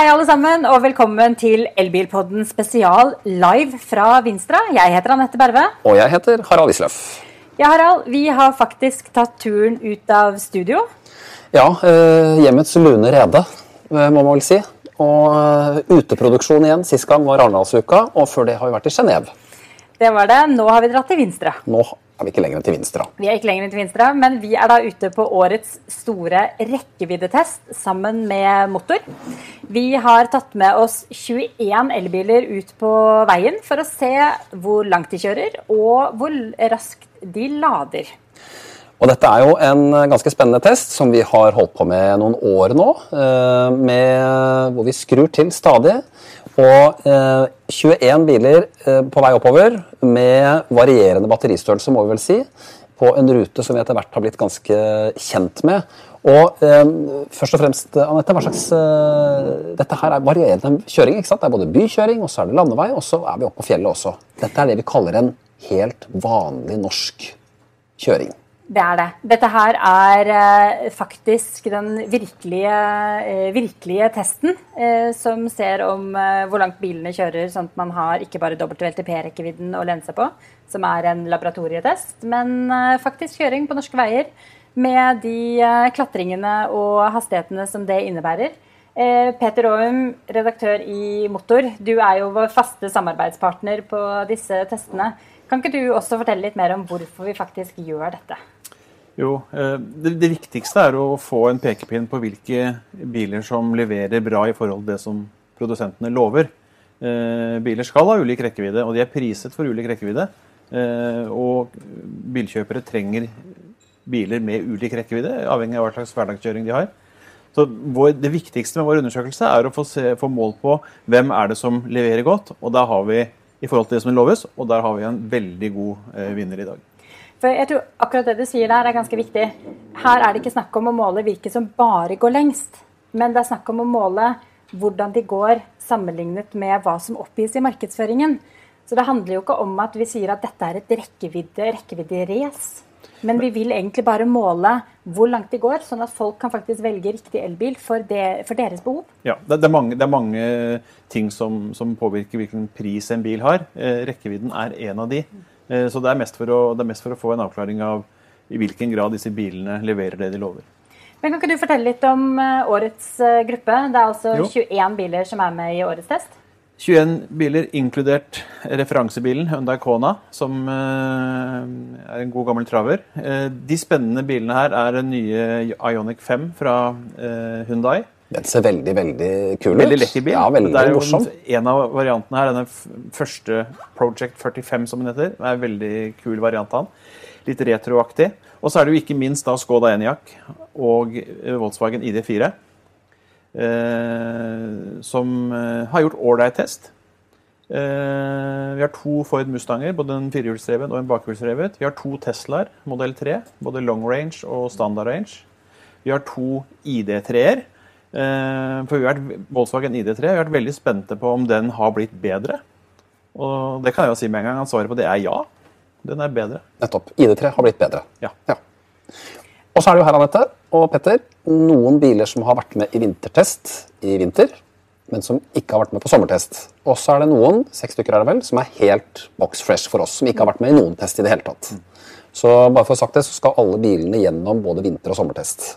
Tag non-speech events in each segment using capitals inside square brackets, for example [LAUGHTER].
Hei, alle sammen, og velkommen til Elbilpodden spesial live fra Vinstra. Jeg heter Anette Berve. Og jeg heter Harald Isløff. Ja, Harald, vi har faktisk tatt turen ut av studio. Ja, eh, hjemmets lune rede, eh, må man vel si. Og eh, uteproduksjon igjen. Sist gang var Arendalsuka, og før det har vi vært i Genéve. Det var det. Nå har vi dratt til Vinstra. Nå er vi ikke lenger enn til Vinstra. Vi er ikke lenger enn til Vinstra, men vi er da ute på årets store rekkeviddetest sammen med motor. Vi har tatt med oss 21 elbiler ut på veien for å se hvor langt de kjører, og hvor raskt de lader. Og dette er jo en ganske spennende test som vi har holdt på med noen år nå. eh, Med, hvor vi skrur til stadig. Og eh, 21 biler eh, på vei oppover med varierende batteristørrelse, må vi vel si. På en rute som vi etter hvert har blitt ganske kjent med. Og eh, først og fremst, Anette, hva slags eh, Dette her er varierende kjøring. ikke sant? Det er både bykjøring, og så er det landevei, og så er vi oppe på fjellet også. Dette er det vi kaller en helt vanlig norsk kjøring. Det er det. Dette her er eh, faktisk den virkelige, eh, virkelige testen eh, som ser om eh, hvor langt bilene kjører, sånn at man har ikke bare WLTP-rekkevidden å lene seg på, som er en laboratorietest, men eh, faktisk kjøring på norske veier med de eh, klatringene og hastighetene som det innebærer. Peter Aum, redaktør i Motor, du er jo vår faste samarbeidspartner på disse testene. Kan ikke du også fortelle litt mer om hvorfor vi faktisk gjør dette? Jo, eh, det, det viktigste er å få en pekepinn på hvilke biler som leverer bra i forhold til det som produsentene lover. Eh, Biler skal ha ulik rekkevidde, og de er priset for ulik rekkevidde. Eh, Og bilkjøpere trenger biler med ulik rekkevidde, avhengig av hva slags hverdagskjøring de har. Så vår, Det viktigste med vår undersøkelse er å få, se, få mål på hvem er det som leverer godt. og Da har vi i forhold til det som loves, og der har vi en veldig god eh, vinner i dag. For jeg tror akkurat det du sier der er ganske viktig. Her er det ikke snakk om å måle hvilke som bare går lengst, men det er snakk om å måle hvordan de går sammenlignet med hva som oppgis i markedsføringen. Så det handler jo ikke om at vi sier at dette er et rekkevidde, rekkevidde-race. Men vi vil egentlig bare måle hvor langt de går, sånn at folk kan faktisk velge riktig elbil for, det, for deres behov. Ja, det, det, er mange, det er mange ting som, som påvirker hvilken pris en bil har. Eh, rekkevidden er en av de. Eh, så det er, mest for å, det er mest for å få en avklaring av i hvilken grad disse bilene leverer det de lover. Men Kan ikke du fortelle litt om eh, årets eh, gruppe? Det er altså Jo. 21 biler som er med i årets test. 21 biler, inkludert referansebilen Hyundai Kona, som eh, er en god gammel traver. Eh, de spennende bilene her er den nye Ionic 5 fra eh, Hyundai. Den ser veldig, veldig kul ut. Veldig lekker bil. Ja, veldig det er jo morsom. En av variantene her, denne første Project 45 som den heter, er en veldig kul variant av den. Litt retroaktig. Og så er det jo ikke minst da Skoda Enyaq og Volkswagen ID4. Eh, som eh, har gjort ålreit test. Eh, vi har to Ford Mustanger, både en firehjulsdrevet og en bakhjulsdrevet. Vi har to Teslaer, modell 3, både long range og standard range. Vi har to ID3-er. Eh, for vi har vært, Volkswagen ID3 vi har vært veldig spente på om den har blitt bedre. Og det kan jeg jo si med en gang. at Svaret på det er ja. Den er bedre. Nettopp. ID3 har blitt bedre. Ja. Ja. Og så er det jo her, Anette og Petter, noen biler som har vært med i vintertest i vinter, men som ikke har vært med på sommertest. Og så er det noen, seks stykker er det vel, som er helt box fresh for oss, som ikke har vært med i noen test i det hele tatt. Så bare for å ha sagt det, så skal alle bilene gjennom både vinter- og sommertest.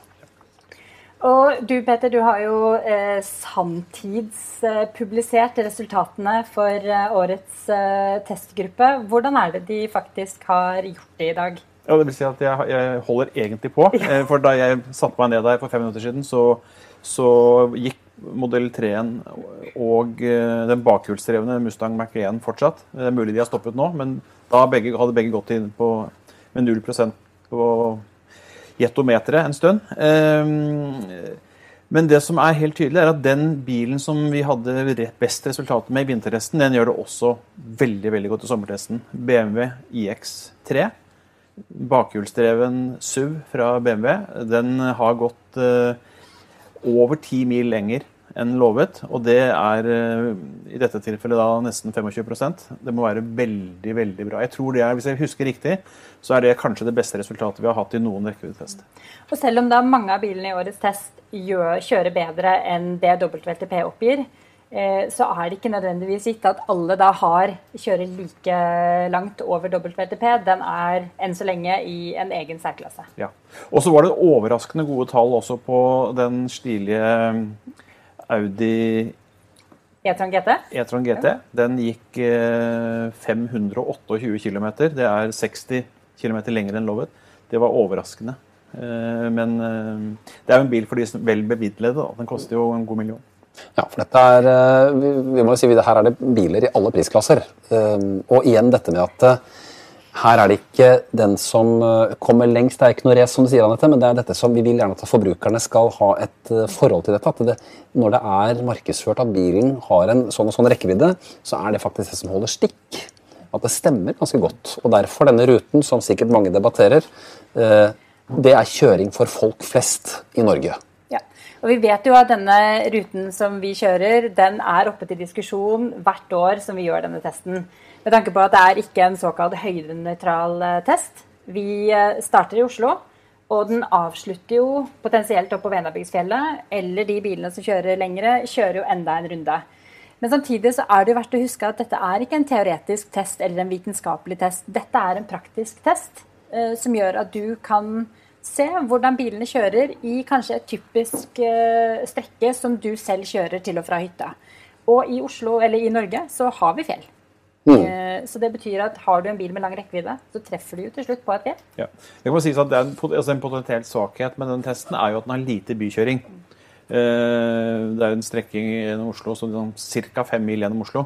Og du Peter, du har jo eh, samtidspublisert resultatene for eh, årets eh, testgruppe. Hvordan er det de faktisk har gjort det i dag? Ja, det vil si at jeg, jeg holder egentlig på. Eh, For da jeg satte meg ned der for fem minutter siden, så, så gikk modell 3-en og eh, den bakhjulsdrevne Mustang Mach-1 fortsatt. Det er mulig de har stoppet nå, men da begge, hadde begge gått inn på, med 0 på jetometeret en stund. Eh, Men det som er helt tydelig, er at den bilen som vi hadde best resultater med i vintertesten, den gjør det også veldig veldig godt i sommertesten. BMW iX3 bakhjulsdreven SUV fra BMW. Den har gått eh, over ti mil lenger enn lovet. Og det er eh, i dette tilfellet da nesten 25% Det må være veldig veldig bra. Jeg tror det er, Hvis jeg husker riktig, så er det kanskje det beste resultatet vi har hatt i noen rekkeviddetest. Og selv om da mange av bilene i årets test gjør, kjører bedre enn det WLTP oppgir, så er det ikke nødvendigvis gitt at alle da har kjører like langt over WTP. Den er enn så lenge i en egen særklasse. Ja. Og så var det overraskende gode tall også på den stilige Audi E-tron GT? E-tron GT. Den gikk eh, 528 km. Det er 60 km lenger enn lovet. Det var overraskende. Eh, men eh, det er jo en bil for de vel bemidlede. Den koster jo en god million. Ja, for dette er, eh, vi, må jo si, Her er det biler i alle prisklasser. Eh, og igjen dette med at eh, her er det ikke den som eh, kommer lengst, det er ikke noe race, som du sier, Annette, men det er dette som vi vil gjerne at forbrukerne skal ha et forhold til dette. At det, når det er markedsført at bilen har en sånn og sånn rekkevidde, så er det faktisk det som holder stikk. At det stemmer ganske godt. Og derfor denne ruten, som sikkert mange debatterer, det er kjøring for folk flest i Norge. Og Vi vet jo at denne ruten som vi kjører, den er oppe til diskusjon hvert år som vi gjør denne testen. Med tanke på at det er ikke en såkalt høydenøytral eh, test. Vi eh, starter i Oslo, og den avslutter jo potensielt opp på Venabygdsfjellet. Eller de bilene som kjører lengre, kjører jo enda en runde. Men samtidig så er det jo verdt å huske at dette er ikke en teoretisk test eller en vitenskapelig test. Dette er en praktisk test eh, som gjør at du kan se hvordan bilene kjører i kanskje et typisk eh, strekke som du selv kjører til og fra hytta. Og i Oslo, eller i Norge, så har vi fjell. Mm. Så det betyr at har du en bil med lang rekkevidde, så treffer du jo til slutt på et fjell. Ja. Det kan man si at det er en, altså en potensiell svakhet med den testen er jo at den har lite bykjøring. Eh, det er jo en strekking gjennom Oslo, så ca. fem mil gjennom Oslo.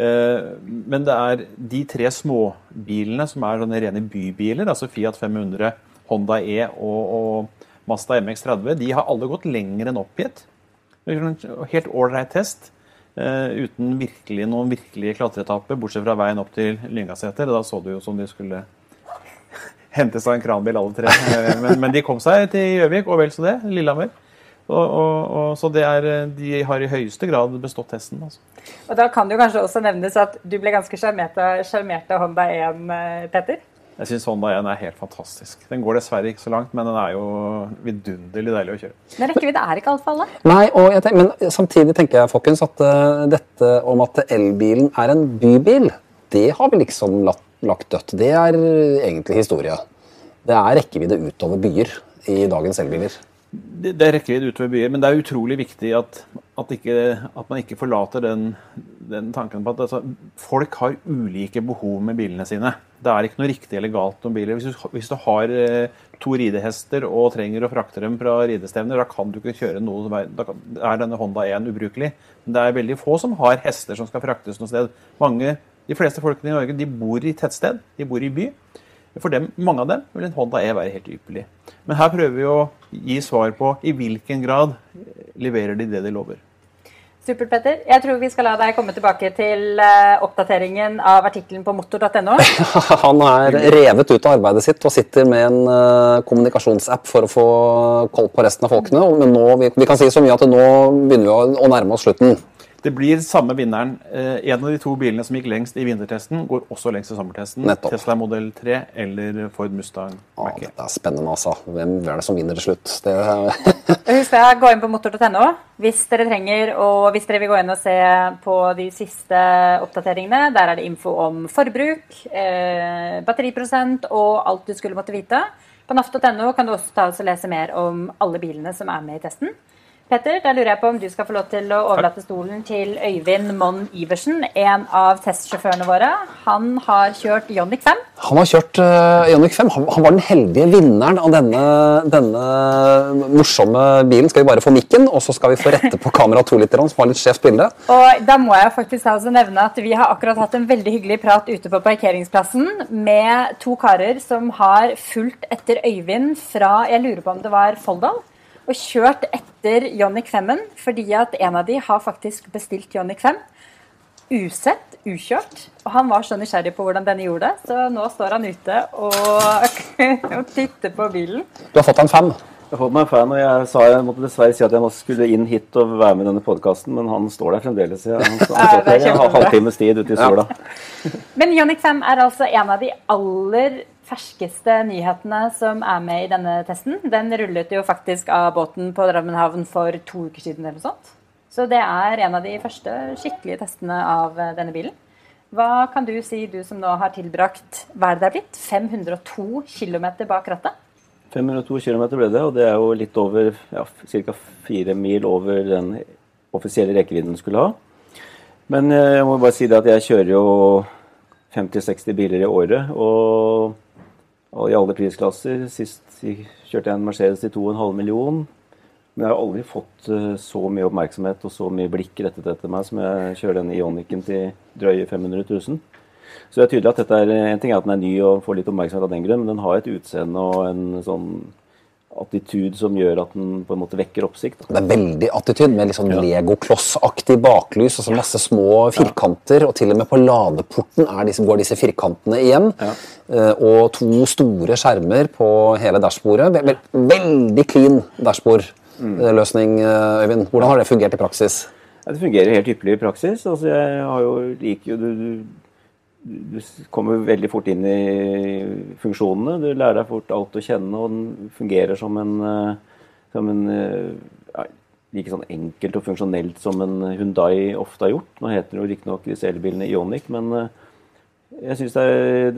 Eh, men det er de tre småbilene som er sånne rene bybiler, altså Fiat 500, Honda E og, og Mazda MX30, de har alle gått lenger enn oppgitt. Helt ålreit test. Uh, uten virkelig noen virkelige klatreetapper, bortsett fra veien opp til Lyngaseter. Da så det jo som de skulle [LAUGHS] hente seg en kranbil, alle tre. Uh, men, men, de kom seg til Gjøvik, og vel så det. Lillehammer. Og, og, og, så er, De har i høyeste grad bestått testen. Altså. Og Da kan det jo kanskje også nevnes at du ble ganske sjarmert av Honda 1, eh, Petter? Jeg syns Honda 1 er helt fantastisk. Den går dessverre ikke så langt, men den er jo vidunderlig deilig å kjøre. Men rekkevidde er ikke alt for alle? Nei, tenker, men samtidig tenker jeg folkens, at uh, dette om at elbilen er en bybil, det har vi liksom lagt, lagt dødt. Det er egentlig historie. Det er rekkevidde utover byer i dagens elbiler det, det rekker vi utover byer, men det er utrolig viktig at, at, ikke, at man ikke forlater den, den tanken på at altså, folk har ulike behov med bilene sine. Det er ikke noe riktig eller galt om biler. Hvis du, hvis du har eh, to ridehester og trenger å frakte dem fra ridestevner, da kan du ikke kjøre noe Da er denne Honda 1 ubrukelig. Men det er veldig få som har hester som skal fraktes noe sted. Mange, de fleste folkene i Norge de bor i tettsted, de bor i by. For dem, mange av dem vil en Honda E være helt ypperlig. Men her prøver vi å gi svar på i hvilken grad leverer de det de lover. Supert, Petter. Jeg tror vi skal la deg komme tilbake til uh, oppdateringen av artikkelen på motor.no. [LAUGHS] Han er revet ut av arbeidet sitt og sitter med en uh, kommunikasjonsapp for å få koll på resten av folkene. Men nå, vi, vi, kan si så mye at nå begynner vi å, å nærme oss slutten. Det blir samme vinneren. Eh, en av de to bilene som gikk lengst i vintertesten, går også lengst i sommertesten. Nettopp. Tesla Model 3 eller Ford Mustang Mach. Ja, det er spennende, altså. Hvem er det som vinner til slutt? Det... Husk å gå inn på motor.no hvis dere trenger, og hvis dere vil gå inn og se på de siste oppdateringene. Der er det info om forbruk, eh, batteriprosent og alt du skulle måtte vite. På naft.no kan du også ta og lese mer om alle bilene som er med i testen. Petter, da lurer jeg på om du skal få lov til å overlate stolen til Øyvind Monn Iversen, en av testsjåførene våre. Han har kjørt Ioniq 5. Han har kjørt uh, Ioniq 5. Han, han, var den heldige vinneren av denne, denne, morsomme bilen. Skal vi bare få mikken, og så skal vi få rette på kamera to litt, som har litt skjevt bilde. Og da må jeg faktisk altså nevne at vi har akkurat hatt en veldig hyggelig prat ute på parkeringsplassen med to karer som har fulgt etter Øyvind fra Jeg lurer på om det var Folldal og kjørt etter Jonny 5-en, fordi at en av de har faktisk bestilt Jonny Kvem. Usett, ukjørt. Og han var så nysgjerrig på hvordan denne gjorde det, så nå står han ute og, [LAUGHS] og titter på bilen. Du har fått en fem? Jeg fått meg en fan, og jeg, sa, jeg måtte dessverre si at jeg skulle inn hit og være med i denne podkasten, men han står der fremdeles. Jeg, han, han, der, er en kjempebra. halvtimes tid ute i sola. Men Jonny 5 er altså en av de aller ferskeste nyhetene som er med i denne testen. Den rullet jo faktisk av båten på Drammen havn for to uker siden eller noe sånt. Så det er en av de første skikkelige testene av eh, denne bilen. Hva kan du si, du som nå har tilbrakt hva er det er blitt? 502 km bak rattet? 502 km ble det, og det er jo litt over ja, ca. fire mil over den offisielle rekkevidden den skulle ha. Men eh, jeg må bare si det at jeg kjører jo 50-60 biler i året. Og, og i alle prisklasser. Sist kjørte jeg en Mercedes til 2,5 million. Men jeg har aldri fått eh, så mye oppmerksomhet og så mye blikk rettet etter meg som jeg kjører denne Ionicen til drøye 500 000. Så det er tydelig at dette er, En ting er at den er ny og får litt oppmerksomhet av den grunn, men den har et utseende og en sånn attitude som gjør at den på en måte vekker oppsikt. Da. Det er veldig attitude, med litt sånn Lego-klossaktig baklys og så masse små firkanter. Og til og med på ladeporten disse, går disse firkantene igjen. Ja. og to store skjermer på hele dashbordet. Vel, vel, veldig clean dashbordløsning, eh, Øyvind. Hvordan har det fungert i praksis? Ja, det fungerer helt ypperlig i praksis. Altså, jeg har jo, liker jo du, du, du kommer veldig fort inn i funksjonene. Du lærer deg fort alt å kjenne, og den fungerer som en, eh, som en eh, ja, like sånn enkelt og funksjonelt som en Hundai ofte har gjort. Nå heter det jo riktignok disse elbilene Ioniq, men eh, jeg syns det,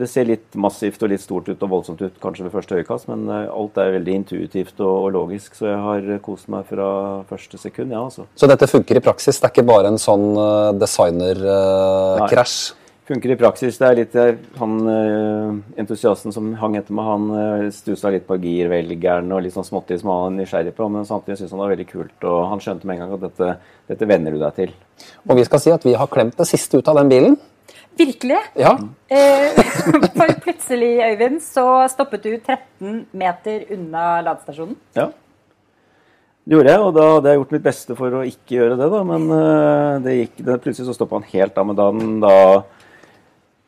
det ser litt massivt og litt stort ut og voldsomt ut kanskje ved første øyekast, men alt er veldig intuitivt og, og logisk, så jeg har kost meg fra første sekund, ja, altså. Så dette funker i praksis? Det er ikke bare en sånn designer-krasj? Funker i praksis. Det er litt eh, han eh, entusiasten som hang etter meg, han uh, stussa litt på girvelgeren og litt sånn småtteri som han var nysgjerrig på, men samtidig syntes han det var veldig kult. Og han skjønte med en gang at dette, dette venner du deg til. og vi skal si at vi har klemt det siste ut av den bilen. Virkelig. Ja, Eh, [LAUGHS] for plutselig, Øyvind, så stoppet du 13 meter unna ladestasjonen. Ja. Det gjorde jeg, og da hadde jeg gjort mitt beste for å ikke gjøre det, da. Men eh, det gikk, det, plutselig så stoppa han helt av. Men da den da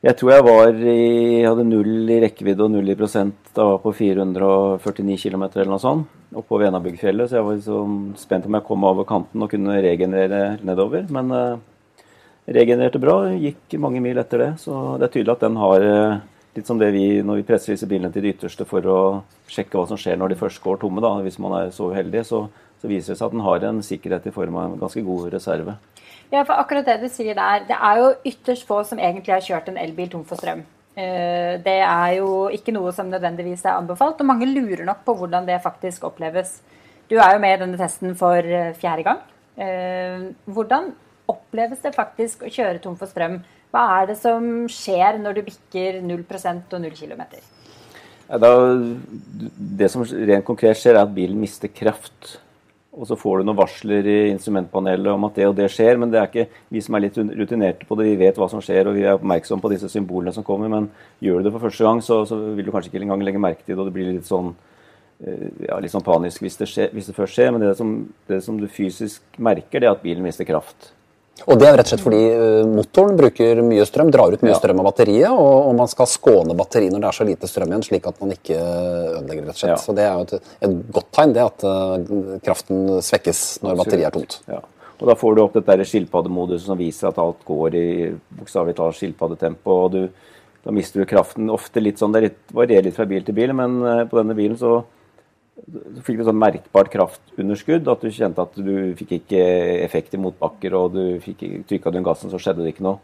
Jeg tror jeg var i hadde null i rekkevidde og null i prosent. Da var på 449 km eller noe sånt. Oppå Venabygdfjellet. Så jeg var liksom spent om jeg kom over kanten og kunne regenerere nedover. Men eh, regenererte bra. Gikk mange mil etter det. Så det er tydelig at den har eh, litt som det vi når vi presser disse bilene til det ytterste for å sjekke hva som skjer når de først går tomme. da, Hvis man er så uheldig, så, så viser det seg at den har en sikkerhet i form av en ganske god reserve. Ja, for akkurat det du sier der, det er jo ytterst få som egentlig har kjørt en elbil tom for strøm. Eh, Det er jo ikke noe som nødvendigvis er anbefalt, og mange lurer nok på hvordan det faktisk oppleves. Du er jo med i denne testen for eh, fjerde gang. Eh, Hvordan oppleves det faktisk å kjøre tom for strøm? Hva er det som skjer når du bikker 0% og 0 km? Det som rent konkret skjer, er at bilen mister kraft. Og så får du noen varsler i instrumentpanelet om at det og det skjer. Men det er ikke vi som er litt rutinerte på det. Vi vet hva som skjer, og vi er oppmerksom på disse symbolene som kommer. Men gjør du det for første gang, så, så vil du kanskje ikke engang legge merke til det. Og det blir litt sånn, eh, ja, litt sånn panisk hvis det, skjer, hvis det først skjer. Men det som, det som du fysisk merker, det er at bilen mister kraft. Og det er rett og slett fordi eh, motoren bruker mye strøm, drar ut mye Ja. strøm av batteriet, og, man skal skåne batteriet når det er så lite strøm igjen, slik at man ikke ødelegger, rett og slett. Ja. Så det er jo et, et godt tegn, det at eh, kraften svekkes når batteriet er tomt. Ja. Og da får du opp dette skilpaddemoduset som viser at alt går i bokstavelig talt skilpaddetempo. og du, Da mister du kraften ofte litt sånn, det er litt, varierer litt fra bil til bil, men eh, på denne bilen så, så fikk du sånn merkbart kraftunderskudd. At du kjente at du fikk ikke effekt i motbakker, og du fikk trykka du gassen, så skjedde det ikke noe.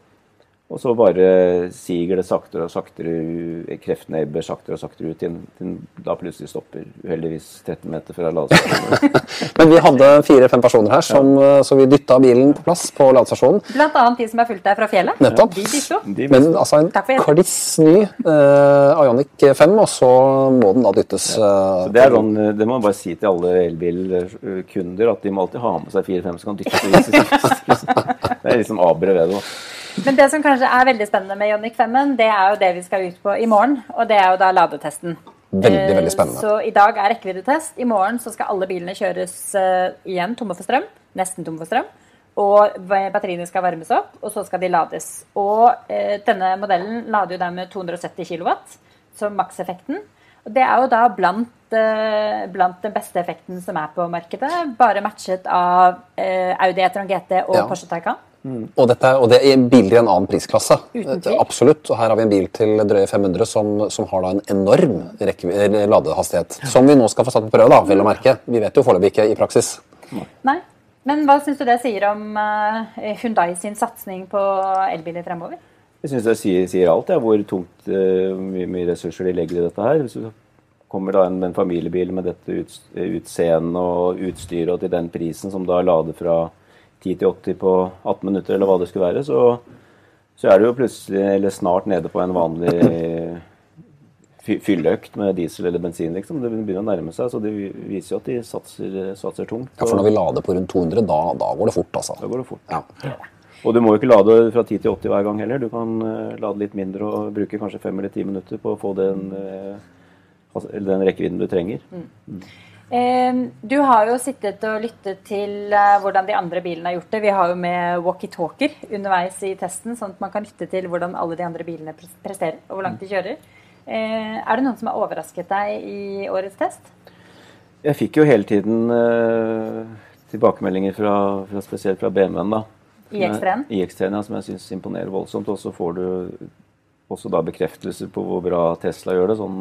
Og så bare siger det saktere og saktere, kreftene ebber saktere og saktere ut, til den da plutselig stopper, uheldigvis 13 meter fra [LAUGHS] ladestasjonen. Men vi hadde fire-fem personer her, som, ja. så vi dytta bilen på plass på ladestasjonen. Blant annet de som har fulgt deg fra fjellet. Nettopp. De dytta. De Men altså en kliss ny uh, Ioniq 5, og så må den da dyttes. eh, Så det, er sånn, det må man bare si til alle elbilkunder, at de må alltid ha med seg fire-fem som kan dytte. [LAUGHS] Det er liksom aberet ved det. Men det som kanskje er veldig spennende med Ioniq 5, det er jo det vi skal ut på i morgen. Og det er jo da ladetesten. Veldig, Eh, veldig spennende. Så i dag er rekkeviddetest. I morgen så skal alle bilene kjøres eh, igjen tomme for strøm. Nesten tomme for strøm. Og batteriene skal varmes opp, og så skal de lades. Og eh, denne modellen lader jo der med 270 kW som makseffekten. Og det er jo da blant, eh, blant den beste effekten som er på markedet. Bare matchet av eh, Audi E-tron GT og Ja. Porsche Taycan. Og, dette, er- og det er biler i en annen prisklasse. Eh, Absolutt. Og her har vi en bil til drøye 500 som, som har da en enorm ladehastighet. Ja. Som vi nå skal få satt på prøve, da, vel å merke. Vi vet jo foreløpig ikke i praksis. Nei. Men hva syns du det sier om Hundai Hyundai sin satsing på elbiler fremover? Jeg syns det sier, sier alt, ja, hvor tungt eh, mye, mye ressurser de legger i dette her. Hvis du kommer da en, en familiebil med dette ut, utseendet og utstyret og til den prisen som da lader fra 10 til 80 på 18 minutter, eller hva det skulle være, så, så er du jo plutselig, eller snart nede på en vanlig [LAUGHS] fy- fylleøkt med diesel eller bensin, liksom. Det begynner å nærme seg, så det viser jo at de satser, satser tungt. Ja, for når vi lader på rundt 200, da, da går det fort, altså. Da går det fort. Ja. Og du må jo ikke lade fra 10 til 80 hver gang heller. Du kan eh, lade litt mindre og bruke kanskje fem eller ti minutter på å få den, eh, altså, den rekkevidden du trenger. Eh, du har jo sittet og lyttet til eh, hvordan de andre bilene har gjort det. Vi har jo med walkietalker underveis i testen, sånn at man kan lytte til hvordan alle de andre bilene presterer, og hvor langt de kjører. Eh, er det noen som har overrasket deg i årets test? Jeg fikk jo hele tiden eh, tilbakemeldinger fra, fra spesielt fra BMW-en. da. I X3-en? I X3-en, ja, som jeg syns imponerer voldsomt. Og så får du også da bekreftelser på hvor bra Tesla gjør det. sånn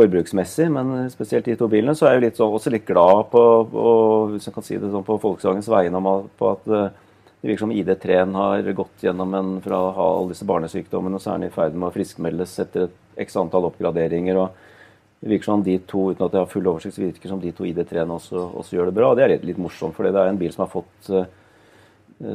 forbruksmessig, men spesielt de to bilene, så er jeg litt så, også litt glad på, på, hvis jeg kan si det sånn, på Volkswagens vegne om på at eh, det virker som ID3-en har gått gjennom en fra å ha alle disse barnesykdommene, og så er den i ferd med å friskmeldes etter et x antall oppgraderinger. og det virker som de to, uten at jeg har full oversikt, så virker som de to ID3-ene også, også gjør det bra. og Det er litt, litt morsomt, for det er en bil som har fått eh,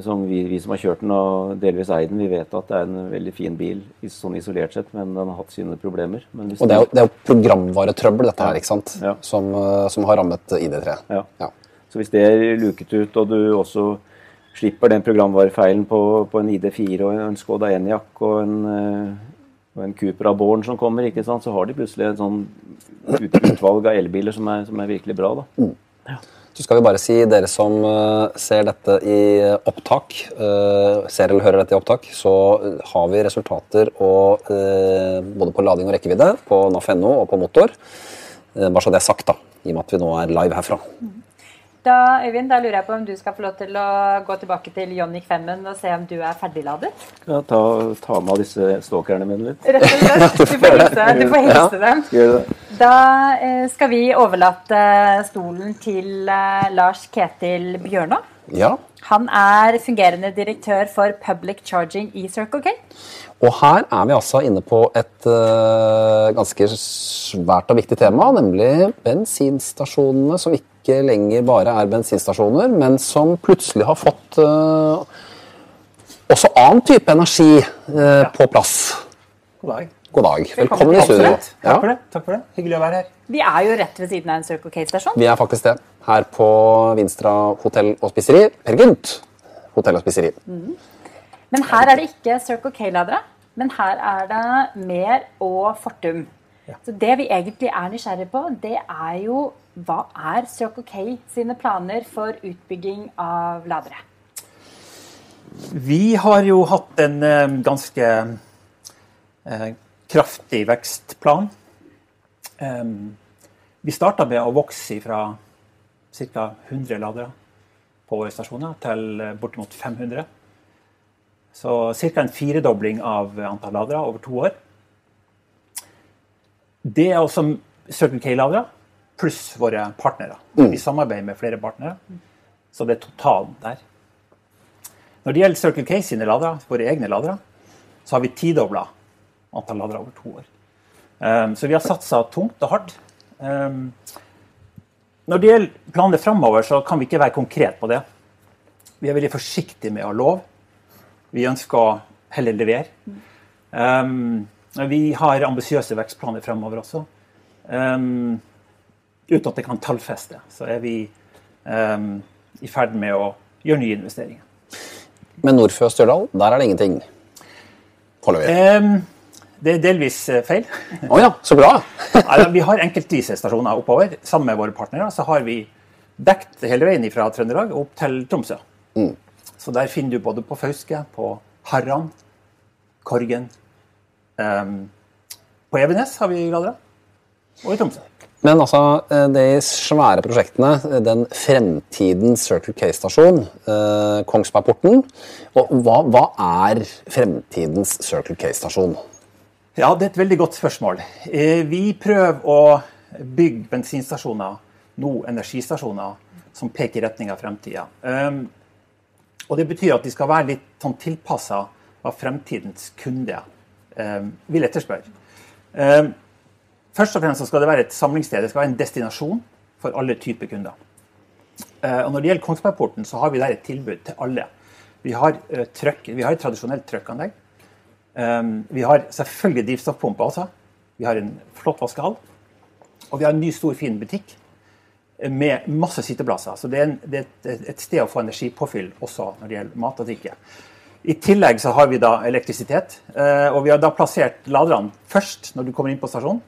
som vi, vi som har kjørt den og delvis eid den, vi vet at det er en veldig fin bil sånn isolert sett, men den har hatt sine problemer. Og det er jo, det er jo programvaretrøbbel, dette her, ikke sant? Ja. Som, eh, som har rammet ID3. Ja. Ja. Så hvis det er luket ut, og du også slipper den programvarefeilen på, på en ID4 og en Skoda Enyaq og en, eh, og en Cupra Born som kommer, ikke sant, så har de plutselig et sånn utvalg av elbiler som er, som er virkelig bra. da. Så skal vi bare si, dere som eh, ser dette i opptak, eh, ser eller hører dette i opptak, så eh, har vi resultater og, eh, både på lading og rekkevidde på NAF.no og på motor. Eh, bare så det er sagt, da, i og med at vi nå er live herfra. Da, Øyvind, da lurer jeg på om du skal få lov til å gå tilbake til Ioniq 5-en og se om du er ferdigladet? Ja, ta, ta med av disse stalkerne mine litt. Rett og slett. [LAUGHS] Du får hilse, du får hilse dem. Da eh, skal vi overlate stolen til eh, Lars Ketil Bjørnå. Ja, Han er fungerende direktør for Public Charging i Circle K. Og her er vi altså inne på et uh, ganske svært og viktig tema, nemlig bensinstasjonene som ikke lenger bare er bensinstasjoner, men som plutselig har fått uh, også annen type energi eh, på plass. God dag. God dag. Velkommen i studio. Absolutt. Takk for det. Takk for det. Hyggelig å være her. Vi er jo rett ved siden av en Circle K-stasjon. vi er faktisk det. Her på Vinstra hotell og spiseri. Per Gynt hotell og spiseri. Men her er det ikke Circle K-ladere, men her er det mer og Fortum. Så det vi egentlig er nysgjerrig på, det er jo hva er Circle K sine planer for utbygging av ladere? Vi har jo hatt en eh, ganske eh, kraftig vekstplan. Vi starta med å vokse fra ca. 100 ladere på våre stasjoner til eh, bortimot 500. Så ca. en firedobling av antall ladere over to år. Det er også Circle K-ladere pluss våre partnere. Vi samarbeider med flere partnere, så det er totalen der. Når det gjelder Circle K sine ladere, våre egne ladere, så har vi tidobla antall ladere over to år. Um, så vi har satsa tungt og hardt. Um, når det gjelder planene framover, så kan vi ikke være konkret på det. Vi er veldig forsiktige med å love. Vi ønsker å heller levere. Um, vi har ambisiøse vekstplaner fremover også. Um, uten at det kan tallfeste, så er vi um, i ferd med å gjøre nye investeringer. Men nord for Stjørdal, der er det ingenting foreløpig. Um, det er delvis eh, feil. [LAUGHS] Å ja, så bra! [LAUGHS] Vi har enkeltvise stasjoner oppover. Sammen med våre partnere så har vi dekt hele veien fra Trøndelag opp til Tromsø. Så der finner du både på Fauske, på Harran, Korgen. Um, på Evenes har vi ladere. og i Tromsø. Men altså, eh, de svære prosjektene, eh, den fremtidens Circle K-stasjon, eh, Kongsbergporten og hva, hva er fremtidens Circle K-stasjon? Ja, det er et veldig godt spørsmål. Eh, Vi prøver å bygge bensinstasjoner, nå energistasjoner, som peker i retning av fremtida. Um, og det betyr at de skal være litt sånn tilpassa hva fremtidens kunder um, vil etterspørre. Um, først og fremst skal det være et samlingssted, det skal være en destinasjon for alle typer kunder. Eh, og Når det gjelder Kongsbergporten, så har vi der et tilbud til alle. Vi har, eh, trøkk, vi har et tradisjonelt trøkkanlegg. Um, vi har selvfølgelig drivstoffpumpe også. Vi har en flott vaskehall. Og vi har en ny, stor, fin butikk med masse sitteplasser. Så det er, en, det er et, sted å få energipåfyll også når det gjelder mat og drikke. I tillegg så har vi da elektrisitet, eh, og vi har da plassert laderne først når du kommer inn på stasjonen.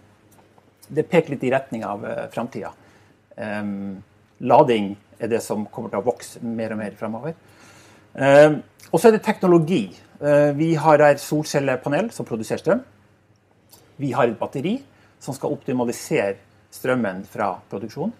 Det peker litt i retning av uh, framtida. Um, lading er det som kommer til å vokse mer og mer fremover. Um, og så er det teknologi. Uh, vi har her solcellepanel som produserer strøm. Vi har et batteri som skal optimalisere strømmen fra produksjon,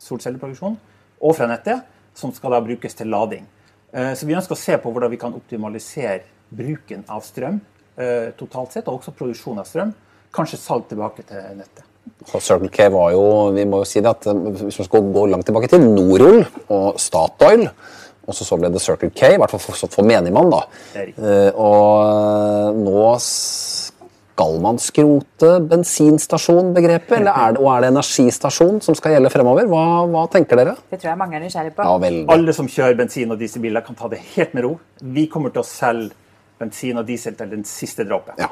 solcelleproduksjon og fra nettet, som skal da brukes til lading. Eh, Så vi ønsker å se på hvordan vi kan optimalisere bruken av strøm eh, totalt sett, og også produksjon av strøm. Kanskje salg tilbake til nettet. Og Circle K var jo, vi må jo si det at eh, Hvis man skal gå langt tilbake til Norol og Statoil, og så, så ble det Circle K, i hvert fall for, for menigmann. da. Eh, og nå skal man skrote bensinstasjonbegrepet, eller er det, og er det energistasjon som skal gjelde fremover? Hva, hva tenker dere? Det tror jeg mange er nysgjerrig på. Ja. Alle som kjører bensin- og dieselbiler, kan ta det helt med ro. Vi kommer til å selge bensin og diesel til den siste dråpen. Ja.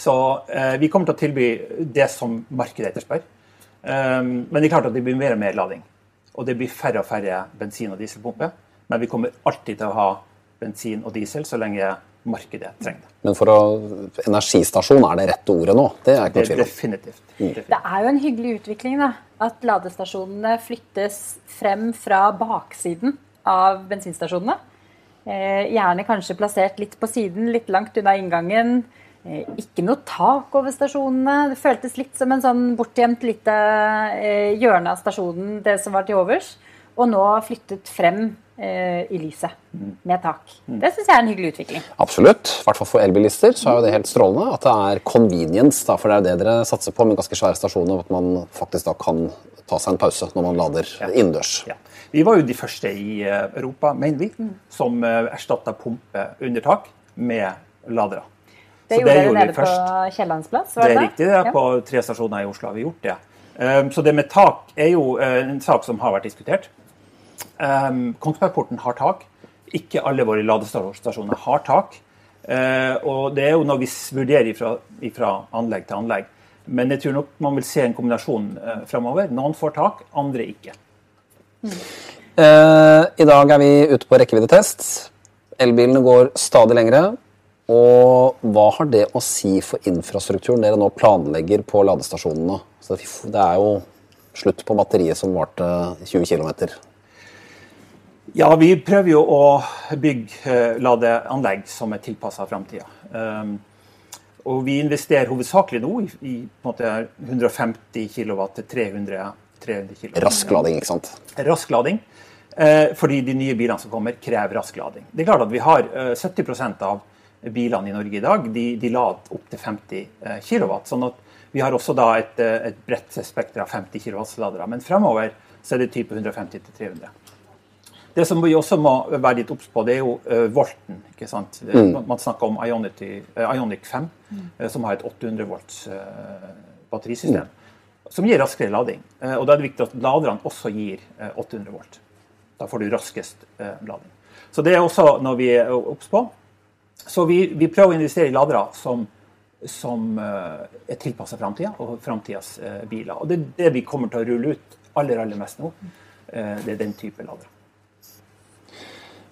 Så eh, vi kommer til å tilby det som markedet etterspør. Um, men det er klart at det blir mer og mer lading. Og det blir færre og færre bensin- og dieselpumper. Men vi kommer alltid til å ha bensin og diesel så lenge markedet trenger det. Men for å, energistasjon er det rette ordet nå. Det er ikke noe tvil om. definitivt. Mm. definitivt. Det er jo en hyggelig utvikling da, at ladestasjonene flyttes frem fra baksiden av bensinstasjonene. Eh, gjerne kanskje plassert litt på siden, litt langt unna inngangen. Eh, ikke noe tak over stasjonene. Det føltes litt som en sånn bortgjemt lite eh, hjørne av stasjonen, det som var til overs. Og nå flyttet frem eh, i lyset med tak. Det syns jeg er en hyggelig utvikling. Absolutt. I hvert fall for elbilister så er jo det helt strålende at det er convenience. Da, for det er det dere satser på med ganske svære stasjoner. At man faktisk da kan ta seg en pause når man lader innendørs. Ja. Vi var jo de første i eh, Europa, mener vi, som uh, erstatta pumpe under tak med ladere. Det Så gjorde dere vi nede på først. Kiellands plass? Det er det? riktig. det er Ja. På tre stasjoner i Oslo har vi gjort det. Um, så det med tak er jo en sak som har vært diskutert. Um, Kongsbergporten har tak. Ikke alle våre ladestasjoner har tak. Uh, og det er jo noe vi vurderer fra anlegg til anlegg. Men jeg tror nok man vil se en kombinasjon uh, framover. Noen får tak, andre ikke. Eh, I dag er vi ute på rekkeviddetest. Elbilene går stadig lengre. Og hva har det å si for infrastrukturen dere nå planlegger på ladestasjonene? Så det er jo slutt på batteriet som varte 20 km. Ja, vi prøver jo å bygge eh, ladeanlegg som er tilpassa framtida. Um, og vi investerer hovedsakelig nå i, måte 150 kW til 300, 300 kW. Rask lading, ikke sant? Rask lading. Eh, fordi de nye bilene som kommer, krever rask lading. Det er klart at vi har eh, 70% av bilene i Norge i dag de, de lader opp til 50 eh, kW. Sånn at vi har også da et, eh, et bredt spekter av 50 kW-ladere. Men fremover så er det type 150 til 300. Det som vi også må være litt obs på, det er jo uh, volten. ikke sant? Mm. Man snakker om Ionity, uh, Ionic 5, eh, som har et 800 volts batterisystem. Som gir raskere lading. Og Da er det viktig at laderne også gir eh, 800 volt. Da får du raskest lading. Så det er også noe vi er obs på. Så vi, vi prøver å investere i ladere som, som er tilpassa framtida og framtidas biler. Og det er det vi kommer til å rulle ut aller, aller mest nå. Det er den type ladere.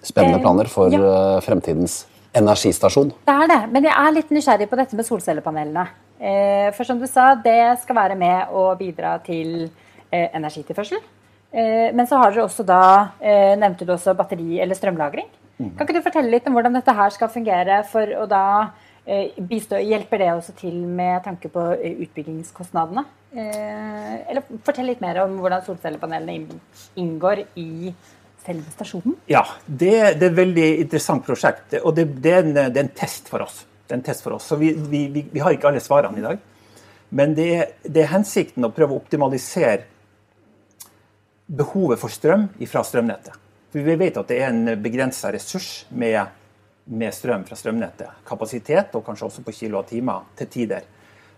Spennende Eh, planer for ja. eh, fremtidens energistasjon. Det er det, men jeg er litt nysgjerrig på dette med solcellepanelene. Eh, For som du sa, det skal være med å bidra til energitilførsel. Men så har dere også da, nevnte du også batteri- eller strømlagring. Kan ikke du fortelle litt om hvordan dette her skal fungere for å da bistå, Hjelper det også til med tanke på utbyggingskostnadene? Eller fortell litt mer om hvordan solcellepanelene inngår i selve stasjonen. Ja, det, det er et veldig interessant prosjekt. Og det, det, er en, det er en test for oss. En test for oss. Så vi, vi, vi, vi har ikke alle svarene i dag. Men det, er- det er hensikten å prøve å optimalisere behovet for strøm fra strømnettet. For vi vet at det er en begrensa ressurs med, med strøm fra strømnettet. Kapasitet, og kanskje også på kilowattimer til tider.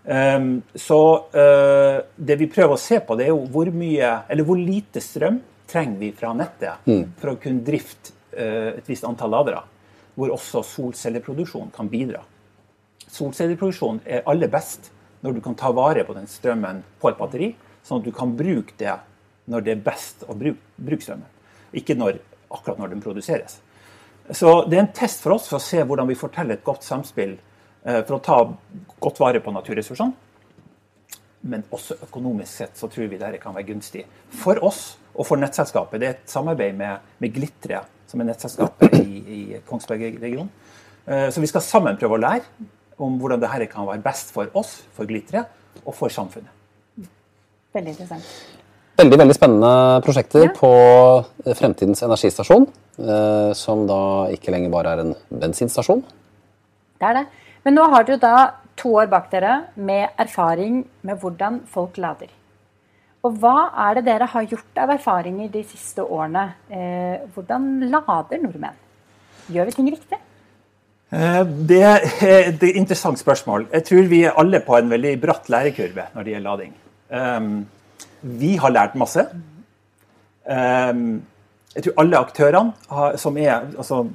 Um, så uh, det vi prøver å se på, det er jo hvor mye, eller hvor lite strøm trenger vi fra nettet for å kunne drifte uh, et visst antall ladere, hvor også solcelleproduksjon kan bidra. Solcelleproduksjon er aller best når du kan ta vare på den strømmen på et batteri, sånn at du kan bruke det når det er best å bruke, bruke strømmen. Ikke når, akkurat når den produseres. Så det er en test for oss for å se hvordan vi får til et godt samspill eh, for å ta godt vare på naturressursene. Men også økonomisk sett så tror vi dette kan være gunstig for oss og for nettselskapet. Det er et samarbeid med, med Glitre, som er nettselskapet i, i Kongsberg-regionen. Eh, Så vi skal sammen prøve å lære om hvordan dette kan være best for oss, for Glitre, og for samfunnet. Veldig interessant. Veldig veldig spennende prosjekter Ja. på eh, Fremtidens energistasjon. eh, Som da ikke lenger bare er en bensinstasjon. Det er det. Men nå har dere jo da to år bak dere med erfaring med hvordan folk lader. Og hva er det dere har gjort av erfaringer de siste årene? Eh, hvordan lader nordmenn? Gjør vi ting riktig? Eh, Det er et interessant spørsmål. Jeg tror vi er alle på en veldig bratt lærekurve når det gjelder lading. Um, Vi har lært masse. Um, Jeg tror alle aktørene som er altså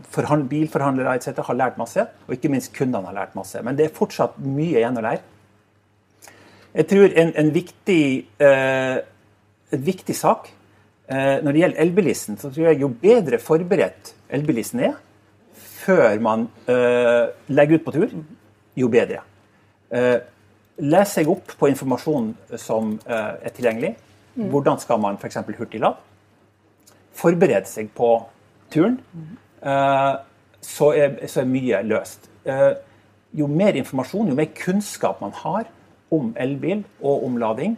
bilforhandlere etc., har lært masse. Og ikke minst kundene har lært masse. Men det er fortsatt mye igjen å lære. Jeg tror en, en, viktig, eh, en viktig sak eh, når det gjelder elbilisten, så tror jeg jo bedre forberedt elbilisten er før man eh, legger ut på tur, jo bedre. Eh, les seg opp på informasjon som eh, er tilgjengelig. Hvordan skal man f.eks. hurtiglade? Forberede seg på turen. Eh, så, er, så er mye løst. Eh, jo mer informasjon, jo mer kunnskap man har om elbil og om lading,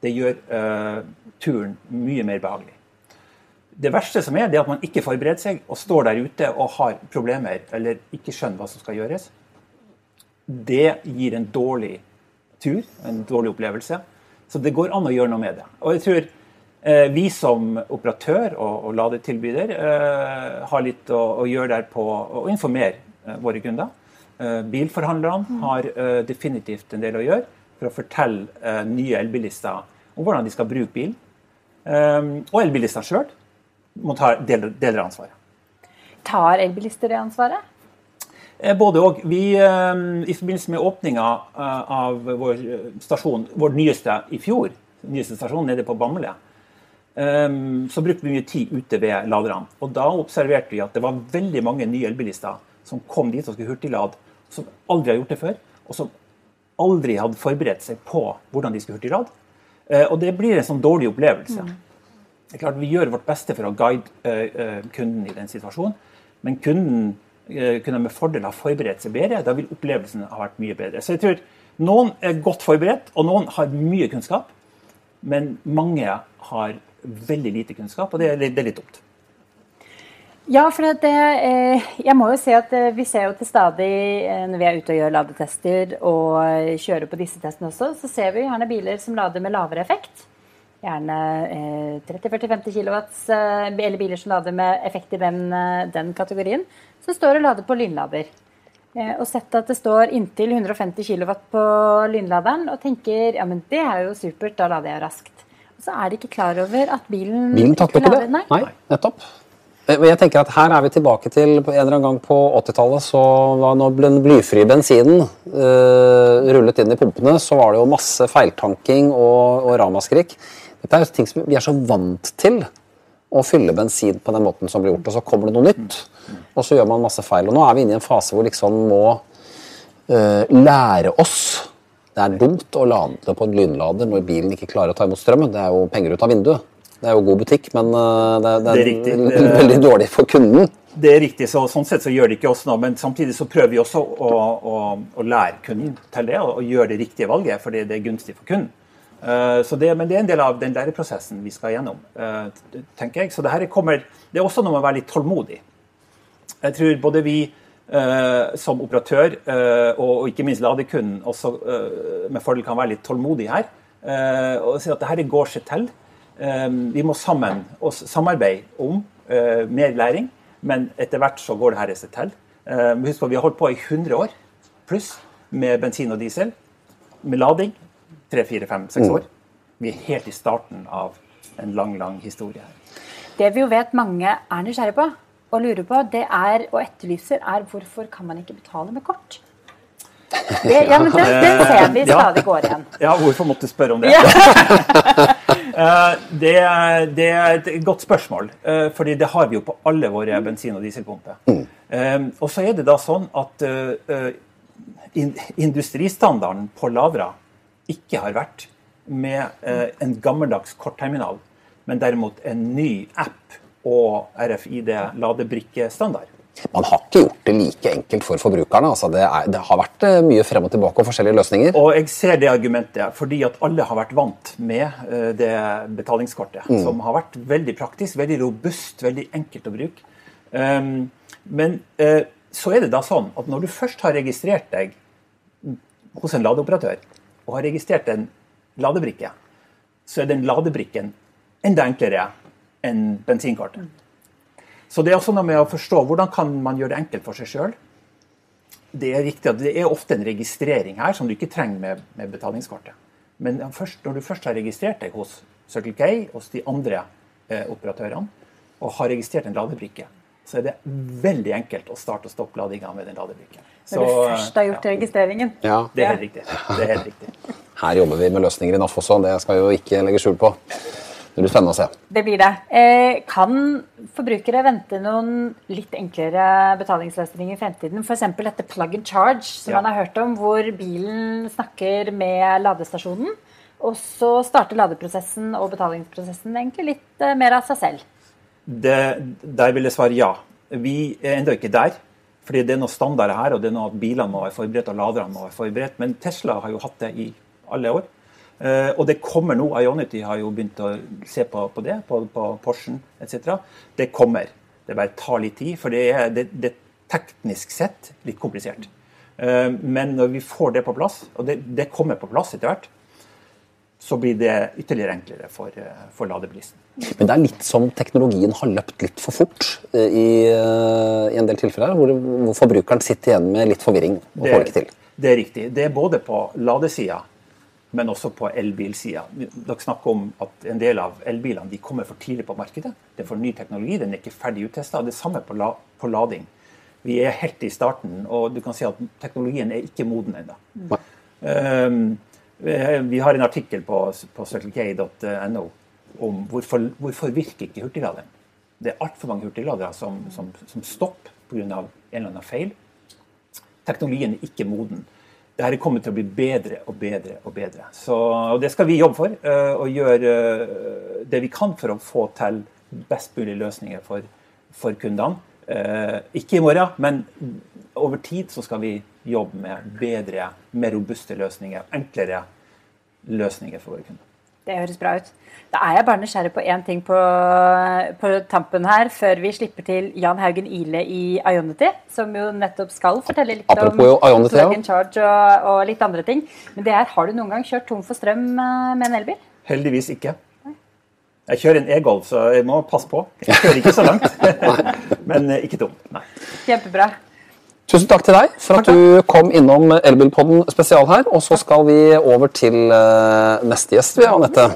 det gjør uh, turen mye mer behagelig. Det verste som er, det er at man ikke forbereder seg og står der ute og har problemer eller ikke skjønner hva som skal gjøres. Det gir en dårlig tur, en dårlig opplevelse. Så det går an å gjøre noe med det. Og jeg tror eh, vi som operatør og, og ladetilbyder eh, har litt å, å gjøre der på å informere våre kunder. Bilforhandlerne har definitivt en del å gjøre for å fortelle eh, nye elbilister om hvordan de skal bruke bil. Eh, og elbilistene sjøl må ta deler, deler av ansvaret. Tar elbilister det ansvaret? Eh, Både og. Vi, eh, I forbindelse med åpninga eh, av vår stasjon, vår nyeste i fjor, nyeste stasjon nede på Bamble, eh, så brukte vi mye tid ute ved laderne. Og da observerte vi at det var veldig mange nye elbilister som kom dit og skulle hurtiglade, som aldri har gjort det før, og som aldri hadde forberedt seg på hvordan de skulle hurtigrad. Eh, Og det blir en sånn dårlig opplevelse. Det er klart Vi gjør vårt beste for å guide eh, eh, kunden i den situasjonen, men kunden kunne med fordel ha forberedt seg bedre. Da vil opplevelsen ha vært mye bedre. Så jeg tror noen er godt forberedt, og noen har mye kunnskap. Men mange har veldig lite kunnskap, og det er litt dumt. Ja, for det, eh, jeg må jo si at eh, vi ser jo til stadig eh, når vi er ute og gjør ladetester og kjører på disse testene også, så ser vi gjerne biler som lader med lavere effekt. Gjerne eh, 30-40-50 kilowatts, eh, eller biler som lader med effekt i den, den kategorien, som står og lader på lynlader. Og sett at det står inntil 150 kW på lynladeren, og tenker ja, men det er jo supert, da lader jeg raskt. Og så er de ikke klar over at bilen, Bilen takler ikke det. Nei, nettopp. Eh, Jeg tenker at Her er vi tilbake til en eller annen gang på 80-tallet. så var Når den blyfrie bensinen uh, rullet inn i pumpene, så var det jo masse feiltanking og, og ramaskrik. Dette er jo ting som vi er så vant til. Å fylle bensin på den måten som blir gjort. Og så kommer det noe nytt, og så gjør man masse feil. Og Nå er vi inne i en fase hvor liksom må uh, lære oss det er dumt å lade på en lynlader når bilen ikke klarer å ta imot strømmen. Det er jo penger ut av vinduet. Det er jo god butikk, men eh, det, det, Det er det, er [LAUGHS] veldig dårlig for kunden. Det er riktig, så sånn sett så gjør det ikke oss noe, men samtidig så prøver vi også å, å, å lære kunden til det, og, og gjøre det riktige valget, fordi det er gunstig for kunden. Eh, så det, men det er en del av den læreprosessen vi skal gjennom. eh, tenker jeg. Så det her kommer, det er også noe med å være litt tålmodig. Jeg tror både vi eh, som operatør eh, og, og ikke minst ladekunden også eh, med fordel kan være litt tålmodig her. eh, og si at det dette går seg til. Eh, vi må sammen oss samarbeide om eh, mer læring, men etter hvert så går det her seg til. Eh, husk på, Vi har holdt på i 100 år pluss med bensin og diesel, med lading. Tre, fire, fem, seks år. Vi er helt i starten av en lang, lang historie her. Det vi jo vet mange er nysgjerrige på og lurer på, det er, og etterlyser, er hvorfor kan man ikke betale med kort? [LAUGHS] Det, ja, men den, den ser vi stadig går igjen. Ja, hvorfor måtte du spørre om det? [LAUGHS] [LAUGHS] Eh, det, er- det er et godt spørsmål, eh, fordi det har vi jo på alle våre bensin- og dieselpumper. Eh, Og så er det da sånn at eh, eh, in- industristandarden på Ladra ikke har vært med eh, en gammeldags kortterminal, men derimot en ny app og RFID-ladebrikkestandard. Man har ikke gjort det like enkelt for forbrukerne. Altså, det, er, det har vært eh, mye frem og tilbake og forskjellige løsninger. Og jeg ser det argumentet fordi at alle har vært vant med eh, det betalingskortet. Som har vært veldig praktisk, veldig robust, veldig enkelt å bruke. Um, men uh, så er det da sånn at når du først har registrert deg hos en ladeoperatør, og har registrert en ladebrikke, så er den ladebrikken enda enklere enn bensinkortet. Så det er også noe med å forstå hvordan kan man gjøre det enkelt for seg sjøl det er riktig at det er ofte en registrering her som du ikke trenger med, med betalingskortet. Men først, når du først har registrert deg hos Circle K, hos de andre eh, operatørene, og har registrert en ladebrikke, så er det veldig enkelt å starte og stoppe ladinga med den ladebrikken. Så, Når du først har gjort ja, registreringen. Ja, det er helt riktig. Det er helt riktig. her jobber vi med løsninger i NAF også, det skal vi jo ikke legge skjul på. Det blir spennende å se. Det blir det. Eh, kan forbrukere vente noen litt enklere betalingsløsninger i fremtiden? F.eks. dette plug and charge, som Ja. man har hørt om, hvor bilen snakker med ladestasjonen. Og så starter ladeprosessen og betalingsprosessen egentlig litt eh, mer av seg selv. Det, der vil jeg svare ja. Vi er ennå ikke der. Fordi det er noen standarder her, og det er noe at bilene må være forberedt og laderne må være forberedt. Men Tesla har jo hatt det i alle år. Eh, og det kommer nå. Ionity har jo begynt å se på, på det, på, på Porschen etc. Det kommer. Det bare tar litt tid, for det er, det, det teknisk sett litt komplisert. Eh, men når vi får det på plass, og det, det kommer på plass etter hvert, så blir det ytterligere enklere for, eh, for ladebilisten. Men det er litt som teknologien har løpt litt for fort i, i en del tilfeller, hvor, hvor forbrukeren sitter igjen med litt forvirring og får det ikke til. Det er riktig. Det er både på ladesida, men også på elbilsida. Dere snakker om at en del av elbilene de kommer for tidlig på markedet. Det er for ny teknologi, den er ikke ferdig uttesta. Det samme på, la, på lading. Vi er helt i starten, og du kan si at teknologien er ikke moden ennå. Um, vi har en artikkel på, på circlek.no om hvorfor, hvorfor virker ikke hurtigladeren. Det er altfor mange hurtigladere som, som, som stopper pga. en eller annen feil. Teknologien er ikke moden. Dette kommer til å bli bedre og bedre og bedre. Så, og Det skal vi jobbe for. øh, og gjøre øh, det vi kan for å få til best mulig løsninger for, for kundene. Eh, ikke i morgen, men over tid så skal vi jobbe med bedre, mer robuste løsninger. Enklere løsninger for våre kunder. Det høres bra ut. Da er jeg bare nysgjerrig på én ting på, på tampen her, før vi slipper til Jan Haugen Ile i Ionity, som jo nettopp skal fortelle litt Apropos om Ionity, ja. charge og, og litt andre ting. Men det er, har du noen gang kjørt tom for strøm eh, med en elbil? Heldigvis ikke. Jeg kjører en e-Golf, så jeg må passe på. Jeg kjører ikke så langt. [LAUGHS] Men eh, ikke tom. Nei. Kjempebra. Tusen takk til deg for at du kom innom Elbilpodden spesial her. Og så skal vi over til eh, neste gjest, vi, Anette.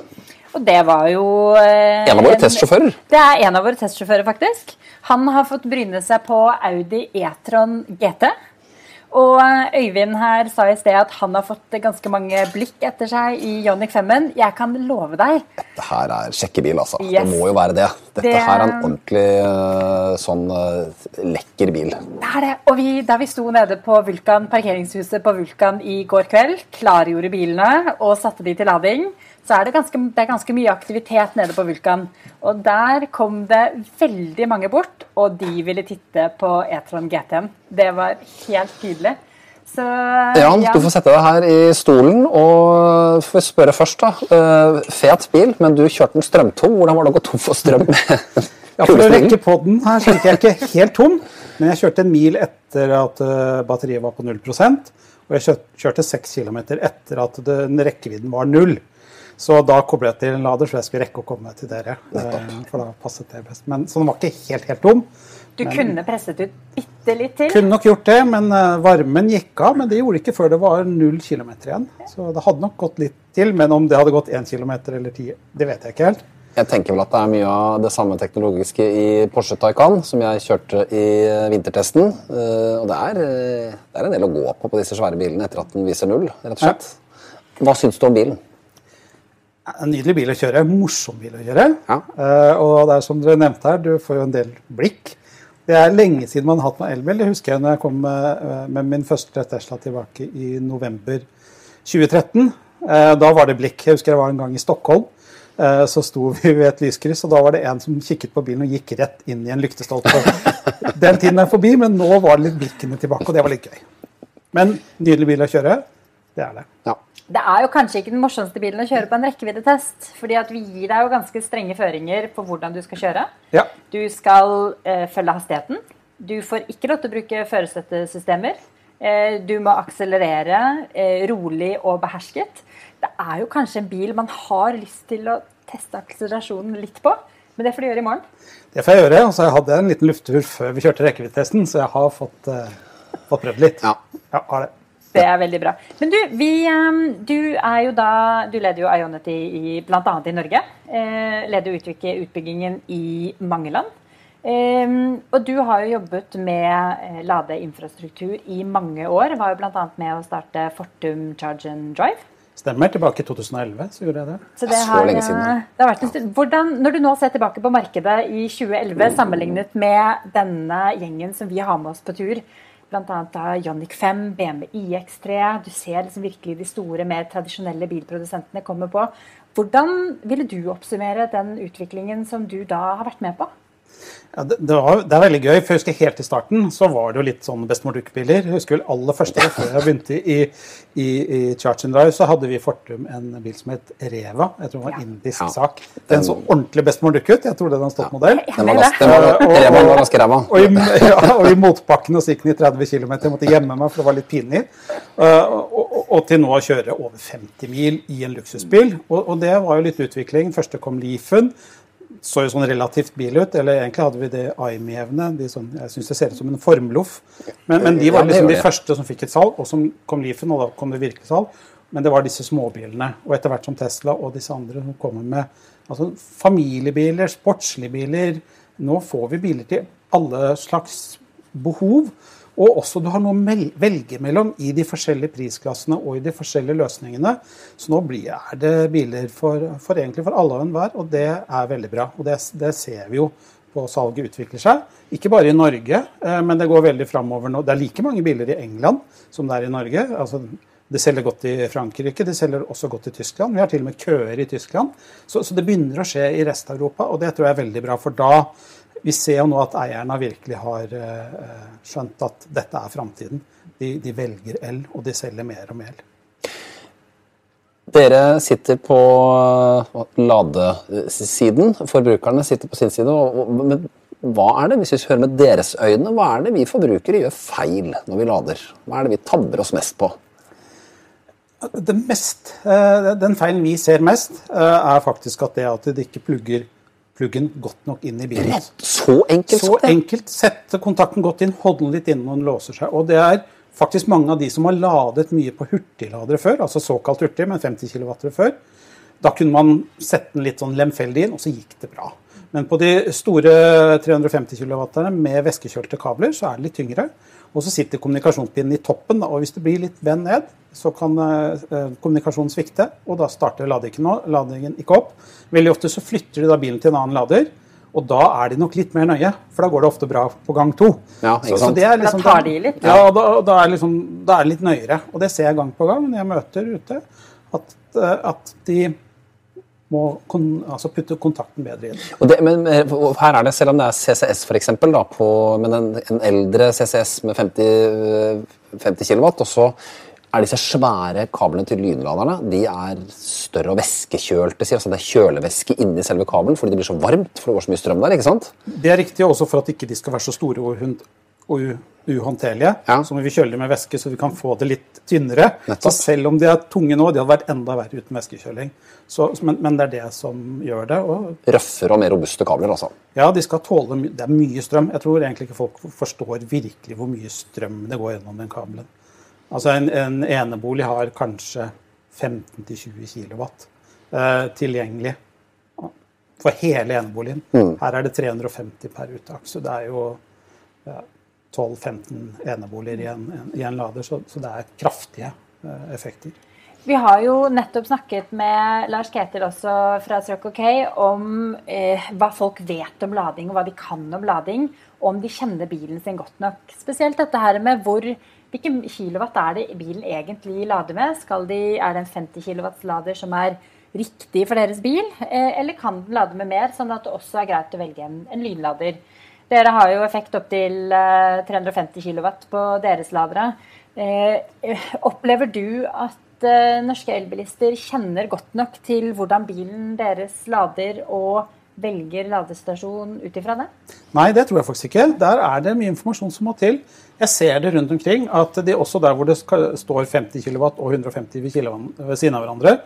Og det var jo eh, En av våre testsjåfører. Det er en av våre testsjåfører, faktisk. Han har fått bryne seg på Audi E-tron GT. Og eh, Øyvind her sa i sted at han har fått ganske mange blikk etter seg i Jonic 5-en. Jeg kan love deg Dette her er sjekkebil, altså. Yes. Det må jo være det. Dette Det- her er en ordentlig eh, sånn eh, lekker bil. Det er det. Og vi, da vi sto nede på Vulkan, parkeringshuset på Vulkan i går kveld, klargjorde bilene og satte de til lading, så er det ganske, det er ganske mye aktivitet nede på Vulkan. Og der kom det veldig mange bort, og de ville titte på E-tron GT-en. Det var helt tydelig. Så Jan, du får sette deg her i stolen og får spørre først. da. Eh, fet bil, men du kjørte den strømtom. Hvordan var det å gå tom for strøm? [LAUGHS] [LAUGHS] Ja, For å rekke på den her, så gikk jeg ikke helt tom. Men jeg kjørte en mil etter at eh, batteriet var på 0% Og jeg kjørte seks kilometer etter at den rekkevidden var null. Så da koblet jeg til en lader, så jeg skulle rekke å komme til dere. Nettopp. For da passet det best. Men, så den var ikke helt, helt tom. Du kunne presset ut bitte litt til. Kunne nok gjort det, men eh, varmen gikk av. Men det gjorde det ikke før det var null kilometer igjen. Så det hadde nok gått litt til. Men om det hadde gått én kilometer eller ti, det vet jeg ikke helt. Jeg tenker vel at det er mye av det samme teknologiske i Porsche Taycan som jeg kjørte i eh, vintertesten. Eh, Og det er, det er en del å gå på på disse svære bilene etter at den viser null, rett og slett. Hva syns du om bilen? En nydelig bil å kjøre. Morsom bil å kjøre. Ja. Eh, og det er som dere nevnte her, du får jo en del blikk. Det er lenge siden man har hatt noen elbil. Det husker jeg når jeg kom med, eh, med min første Tesla tilbake i november 2013. Eh, da var det blikk. Jeg husker jeg var en gang i Stockholm. Eh, så sto vi ved et lyskryss, og da var det en som kikket på bilen og gikk rett inn i en lyktestolpe. [LAUGHS] Den tiden er forbi, men nå var det litt blikkene tilbake, og det var litt gøy. Men nydelig bil å kjøre, det er det. Ja. Det er jo kanskje ikke den morsomste bilen å kjøre på en rekkeviddetest. fordi at vi gir deg jo ganske strenge føringer på hvordan du skal kjøre. Ja. Du skal eh, følge hastigheten. Du får ikke lov til å bruke førerstøttesystemer. Eh, du må akselerere eh, rolig og behersket. Det er jo kanskje en bil man har lyst til å teste akselerasjonen litt på, men det får du gjøre i morgen. Det får jeg gjøre. Altså, jeg hadde en liten lufttur før vi kjørte rekkeviddetesten, så jeg har fått, eh, fått prøvd litt. Ja. Ja, har det. Det er veldig bra. Men du, vi, eh, du er jo da Du leder jo Ionity i, bl.a. i Norge. Eh, leder jo utbyggingen i mange land. Eh, og du har jo jobbet med eh, ladeinfrastruktur i mange år. Var jo bl.a. med å starte Fortum Charge and Drive. Stemmer. Tilbake i 2011 så gjorde jeg det. Så Det har, så lenge siden, eh, det har vært en stund. Hvordan, når du nå ser tilbake på markedet i 2011 sammenlignet med denne gjengen som vi har med oss på tur, bl.a. Ioniq 5, BMW iX3 Du ser liksom virkelig de store, mer tradisjonelle bilprodusentene komme på. Hvordan ville du oppsummere den utviklingen som du da har vært med på? Ja, det, det, var, det er veldig gøy, for jeg husker helt i starten så var det jo litt sånn bestemor dukke-biler. Husker vel aller første, før jeg begynte i, i, i Charge and Drive, så hadde vi i Fortum en bil som het Reva. Jeg tror det var en indisk Ja. sak. Den så ordentlig bestemor dukke ut. Jeg tror det var en stolt modell. Den var, ganske, ræva. Og, Og-. [LAUGHS] Og og i motbakken og så gikk den i 30 km. Jeg måtte gjemme meg, for det var litt pinlig. Uh, og, og, og til nå å kjøre over 50 mil i en luksusbil. Og, og det var jo litt utvikling. Første kom Leafen. Så jo sånn relativt bil ut. Eller egentlig hadde vi det Aimi-evne. De sånn, jeg syns det ser ut som en formloff. Men, men de var liksom de første som fikk et salg, og som kom Leafen, og da kom det virkelig salg. Men det var disse småbilene. Og etter hvert som Tesla og disse andre som kommer med altså familiebiler, sportslige biler Nå får vi biler til alle slags behov. Og også du har noe å velge mellom i de forskjellige prisklassene og i de forskjellige løsningene. Så nå blir, det biler for, for egentlig for alle og enhver, og det er veldig bra. Og det, det ser vi jo på salget utvikler seg. Ikke bare i Norge, eh, men det går veldig framover nå. Det er like mange biler i England som det er i Norge. Altså, det selger godt i Frankrike, det selger også godt i Tyskland. Vi har til og med køer i Tyskland. Så, så det begynner å skje i resten av Europa, og det tror jeg er veldig bra. For da Vi ser jo nå at eierne virkelig har eh, skjønt at dette er framtiden. De, de velger el, og de selger mer og mer. Dere sitter på ladesiden, forbrukerne sitter på sin side. Men hva er det, hvis vi hører med deres øyne, hva er det vi forbrukere gjør feil når vi lader? Hva er det vi tabber oss mest på? Det mest, eh, den feilen vi ser mest, eh, er faktisk at det at de ikke plugger pluggen godt nok inn i bilen. Så enkelt Så enkelt. Sette kontakten godt inn, holde den litt inn når den låser seg. Og det er faktisk mange av de som har ladet mye på hurtigladere før, altså såkalt hurtig, men 50 kW før. Da kunne man sette den litt sånn lemfeldig inn, og så gikk det bra. Men på de store 350 kW med væskekjølte kabler, så er det litt tyngre. Og så sitter kommunikasjonspinnen i toppen, og hvis det blir litt vend ned, så kan eh, kommunikasjonen svikte, og da starter ladingen, ikke opp. Veldig ofte så flytter de da bilen til en annen lader, og da er de nok litt mer nøye, for da går det ofte bra på gang to. Ja, ikke Så- så er Da liksom, tar de litt? Ja, da, da, er liksom, da er det litt nøyere. Og det ser jeg gang på gang når jeg møter ute, at, eh, at de må kon, altså putte kontakten bedre inn. Det, men her er det, selv om det er CCS for eksempel, da, på, men en, en eldre CCS med 50, eh, 50 kW, og så er disse svære kablene til lynladerne de er større og væskekjølte. Altså det er kjølevæske inni selve kabelen fordi det blir så varmt. for det går så mye strøm der, ikke sant? Det er riktig også for at ikke de skal være så store og, og uhåndterlige. Ja. Så må vi kjøle dem med væske, så vi kan få det litt tynnere. Nettopp. Så selv om de er tunge nå, de hadde vært enda verre uten væskekjøling. Så, men, men det er det som gjør det. Og Røffere og mer robuste kabler, altså. ja, de skal tåle Det er mye strøm. Jeg tror egentlig ikke folk forstår virkelig hvor mye strøm det går gjennom den kabelen. Altså En, en enebolig har kanskje 15-20 kW eh, tilgjengelig for hele eneboligen. Her er det 350 per uttak, så det er jo ja, 12-15 eneboliger i en, i en lader, så, så det er kraftige eh, effekter. Vi har jo nettopp snakket med Lars Ketil også fra Circle K om eh, hva folk vet om lading, og hva de kan om lading. Og om de kjenner bilen sin godt nok. Spesielt dette her med hvor, hvilken kilowatt er det bilen egentlig lader med. De, er det en 50 kilowatts-lader som er riktig for deres bil, eh, eller kan den lade med mer, sånn at det også er greit å velge en, en lynlader. Dere har jo effekt opp til eh, 350 kW på deres ladere. Eh, opplever du at eh, norske elbilister kjenner godt nok til hvordan bilen deres lader, og velger ladestasjon ut ifra det? Nei, det tror jeg faktisk ikke. Der er det mye informasjon som må til. Jeg ser det rundt omkring, at det også der hvor det står 50 kW og 150 kW ved siden av hverandre,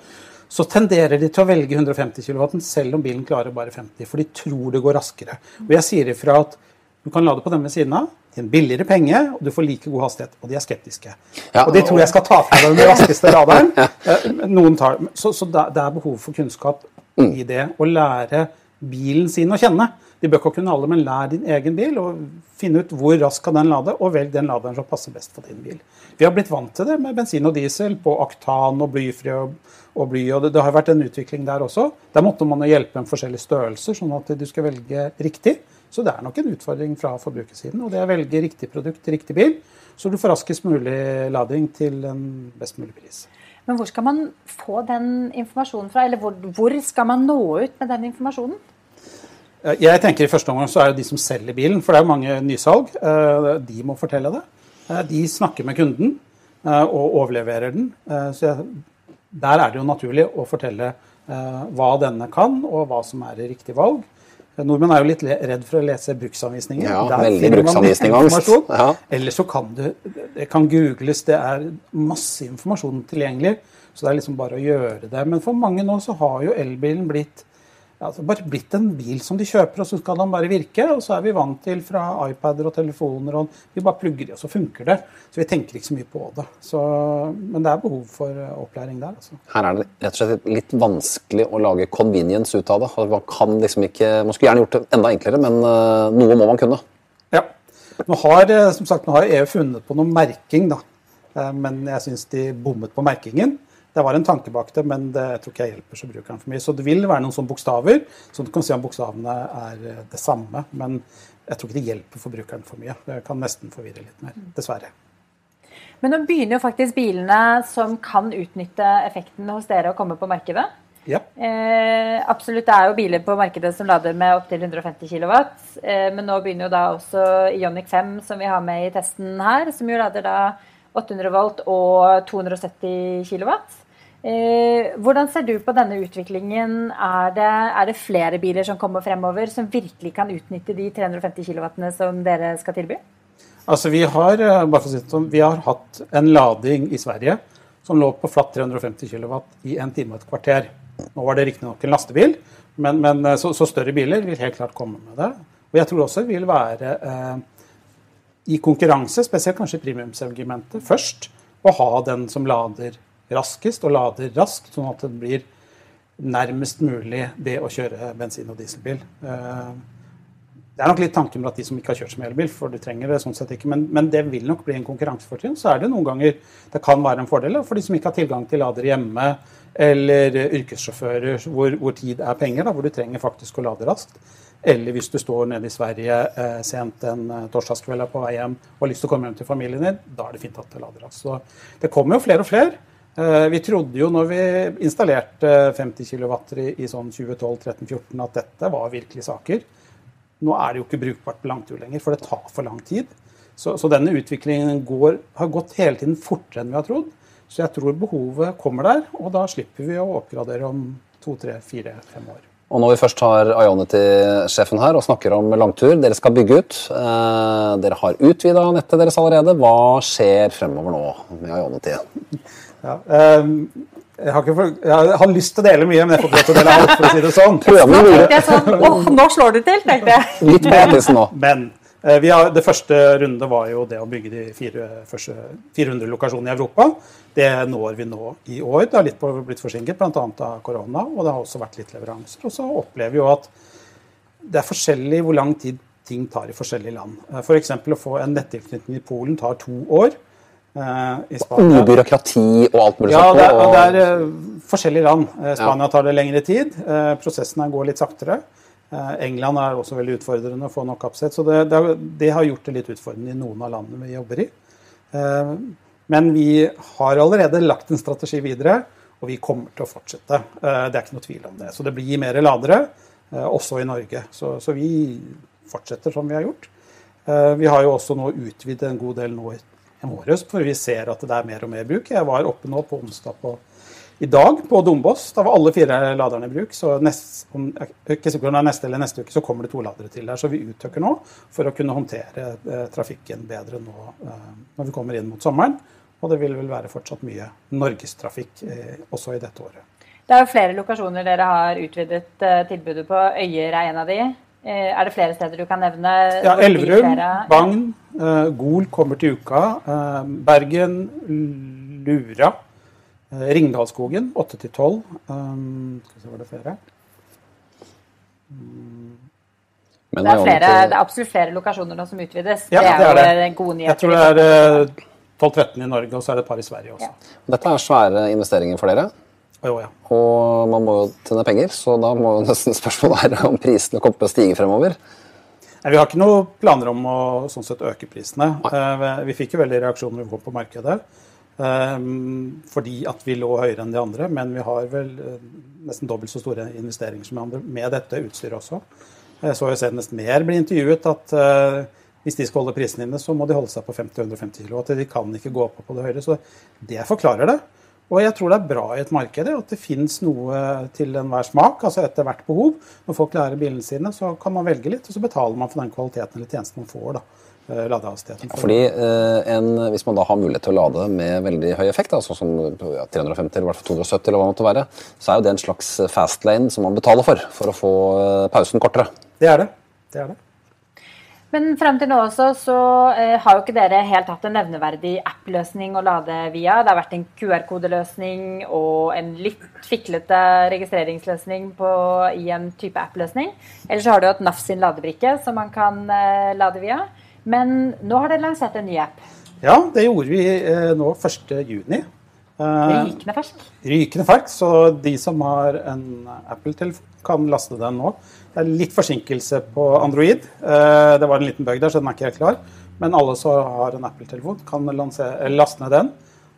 så tenderer de til å velge 150 kW selv om bilen klarer bare 50, for de tror det går raskere. Og jeg sier ifra at du kan lade på den ved siden av til en billigere penge, og du får like god hastighet. Og de er skeptiske. Ja, og de tror jeg skal ta fra deg den raskeste radaren. [LAUGHS] Eh, Noen tar, så så det det er behov for kunnskap i det. Å lære bilen sin å kjenne. De bør ikke kunne alle, men lær din egen bil og finne ut hvor raskt kan den lade, og velg den laderen som passer best for din bil. Vi har blitt vant til det med bensin og diesel på oktan og blyfri og, og bly. og det, det har vært en utvikling der også. Der måtte man hjelpe med forskjellige størrelser, sånn at du skal velge riktig. Så det er nok en utfordring fra forbrukersiden. Og det er å velge riktig produkt til riktig bil, så du får raskest mulig lading til en best mulig pris. Men hvor skal man få den informasjonen fra, eller hvor, hvor skal man nå ut med den informasjonen? Eh, Jeg tenker i første omgang så er det de som selger bilen, for det er jo mange nysalg. eh, De må fortelle det. Eh, De snakker med kunden og overleverer den. Så der er det jo naturlig å fortelle hva denne kan, og hva som er riktig valg. Nordmenn er jo litt redd for å lese bruksanvisninger. Ja, Der veldig informasjon. Ja. Eller så kan det, det kan googles, det er masse informasjon tilgjengelig. Så det er liksom bare å gjøre det. Men for mange nå så har jo elbilen blitt altså bare blitt en bil som de kjøper, og så skal den bare virke. Og så er vi vant til fra iPader og telefoner, og vi bare plugger i, og så funker det. Så vi tenker ikke så mye på det. Så, men det er behov for eh, opplæring der, altså. Her er det rett og slett litt vanskelig å lage convenience ut av det. Altså, Man, kan liksom ikke, man skulle gjerne gjort det enda enklere, men eh, noe må man kunne. Ja. Nå har, eh, som sagt, nå har EU funnet på noe merking, da. Men jeg syns de bommet på merkingen. Det var en tanke bak det, men det jeg tror ikke jeg hjelper så brukeren for mye. Så det vil være noen sånne bokstaver, så du kan si om bokstavene er eh, det samme. Men jeg tror ikke det hjelper forbrukeren for mye. Det kan nesten forvirre litt mer, dessverre. Men nå begynner jo faktisk bilene som kan utnytte effekten hos dere å komme på markedet. Ja. Eh, absolutt, det er jo biler på markedet som lader med opptil 150 kW. Eh, men nå begynner jo da også Ioniq 5, som vi har med i testen her, som jo lader da 800 volt og 270 kW. Eh, hvordan ser du på denne utviklingen? Er det, er det flere biler som kommer fremover, som virkelig kan utnytte de 350 kW som dere skal tilby? Altså vi har, eh, si sånn, vi har hatt en lading i Sverige som lå på flatt 350 kW i en time og et kvarter. Nå var det riktignok en lastebil, men, men eh, så, så større biler vil helt klart komme med det. Og jeg tror også det vil være eh, i konkurranse, spesielt kanskje i premiumsegmentet, først å ha den som lader raskest, og lader raskt, sånn at det blir nærmest mulig det å kjøre bensin- og dieselbil. Eh, det er nok litt tanken med at de som ikke har kjørt som elbil, for du trenger det sånn sett ikke, men, men det vil nok bli en konkurransefortrinn. Så er det noen ganger det kan være en fordel for de som ikke har tilgang til lader hjemme, eller yrkessjåfører hvor, hvor tid er penger, da, hvor du trenger faktisk å lade raskt. Eller hvis du står nede i Sverige eh, sent en eh, torsdagskveld på vei hjem og har lyst til å komme hjem til familien din, da er det fint at det lader raskt. Så det kommer jo flere og flere. Eh, Vi trodde jo når vi installerte 50 kW i, i sånn 2012-2013-2014 at dette var virkelig saker. Nå er det jo ikke brukbart på langtur lenger, for det tar for lang tid. Så, så denne utviklingen går, har gått hele tiden fortere enn vi har trodd. Så jeg tror behovet kommer der, og da slipper vi å oppgradere om to, tre, fire, fem år. Og når vi først har Ionity-sjefen her og snakker om langtur, dere skal bygge ut. Eh, dere har utvida nettet deres allerede. Hva skjer fremover nå med Ionity? Ja, ehm, jeg, har ikke for, jeg har lyst til å dele mye, men jeg får ikke lov til å dele alt. for å si det sånn. Jeg sånn oh, nå slår du til, tenkte jeg. litt på nå. Men eh, har, det første runde var jo det å bygge de fire, første 400 lokasjonene i Europa. Det når vi nå i år. Det har litt på, blitt forsinket, bl.a. av korona. Og det har også vært litt leveranser. Og så opplever vi jo at det er forskjellig hvor lang tid ting tar i forskjellige land. F.eks. å få en nettilknytning i Polen tar to år. Eh, I Spania byråkrati og alt mulig ja, det er, det er eh, forskjellige land. Eh, Spania tar det lengre tid. Eh, prosessene går litt saktere. Eh, England er også veldig utfordrende å få nok kapasitet. Så det, det, det har gjort det litt utfordrende i noen av landene vi jobber i. Eh, Men vi har allerede lagt en strategi videre, og vi kommer til å fortsette. Eh, Det er ikke noe tvil om det. Så det blir mer ladere, også i Norge. Så, så vi fortsetter som vi har gjort. Vi har jo også nå utvidet en god del nå i morges, for vi ser at det er mer og mer bruk. Jeg var oppe nå på onsdag på, i dag på Dombås. Da var alle fire laderne i bruk. Så nest, om, ikke sikkert det er neste eller neste uke, så kommer det to ladere til der. Så vi uttøkker nå for å kunne håndtere eh, trafikken bedre nå eh, når vi kommer inn mot sommeren. Og det vil vel være fortsatt mye norgestrafikk eh, også i dette året. Det er jo flere lokasjoner dere har utvidet eh, tilbudet på. Øyer er en av de. Eh, er det flere steder du kan nevne? Ja, Elverum. Bagn, eh, Gol kommer til uka. eh, Bergen, Lura. Eh, Ringdalsskogen 8 til 12. Um, skal vi se, var det flere? Men Det er, flere, det er absolutt flere lokasjoner nå som utvides. Ja, det er det er det. en god nyhet. Jeg tror det er eh, 12-13 i Norge, og så er det et par i Sverige også. Ja. Dette er svære investeringer for dere. Jo, ja. Og man må jo tjene penger, så da må jo nesten spørsmålet være om prisene kommer til å stige fremover. Nei, Vi har ikke noen planer om å sånn sett øke prisene. Nei. Vi fikk jo veldig reaksjoner når vi kom på markedet. Eh, Fordi at vi lå høyere enn de andre, men vi har vel eh, nesten dobbelt så store investeringer som de andre med dette utstyret også. Jeg så jo senest mer bli intervjuet at eh, hvis de skal holde prisene inne, så må de holde seg på 50-150 kilo. At de kan ikke gå opp på det høyere. Så det forklarer det. Og jeg tror det er bra i et marked at det finnes noe til enhver smak, altså etter hvert behov. Når folk lærer bilene sine, så kan man velge litt, og så betaler man for den kvaliteten eller tjenesten man får. da, eh, ladehastigheten. for- Fordi eh, en, Hvis man da har mulighet til å lade med veldig høy effekt, altså som ja, 350 eller i hvert fall 270, eller hva det måtte være, så er jo det en slags fast lane som man betaler for, for å få eh, pausen kortere. Det er det. det er det. Men frem til nå også så eh, har jo ikke dere helt hatt en nevneverdig app-løsning å lade via. Det har vært en QR-kodeløsning og en litt fiklete registreringsløsning på, i en type app-løsning. Eller så har du hatt NAF sin ladebrikke som man kan eh, lade via. Men nå har dere lansert en ny app. Ja, det gjorde vi eh, nå 1.6. Uh, Rykende fersk. rykende fersk, så de som har en Apple-telefon, kan laste den nå. Det er litt forsinkelse på Android. Eh, det var en liten bug der, så den er ikke helt klar. Men alle som har en Apple-telefon, kan laste ned den.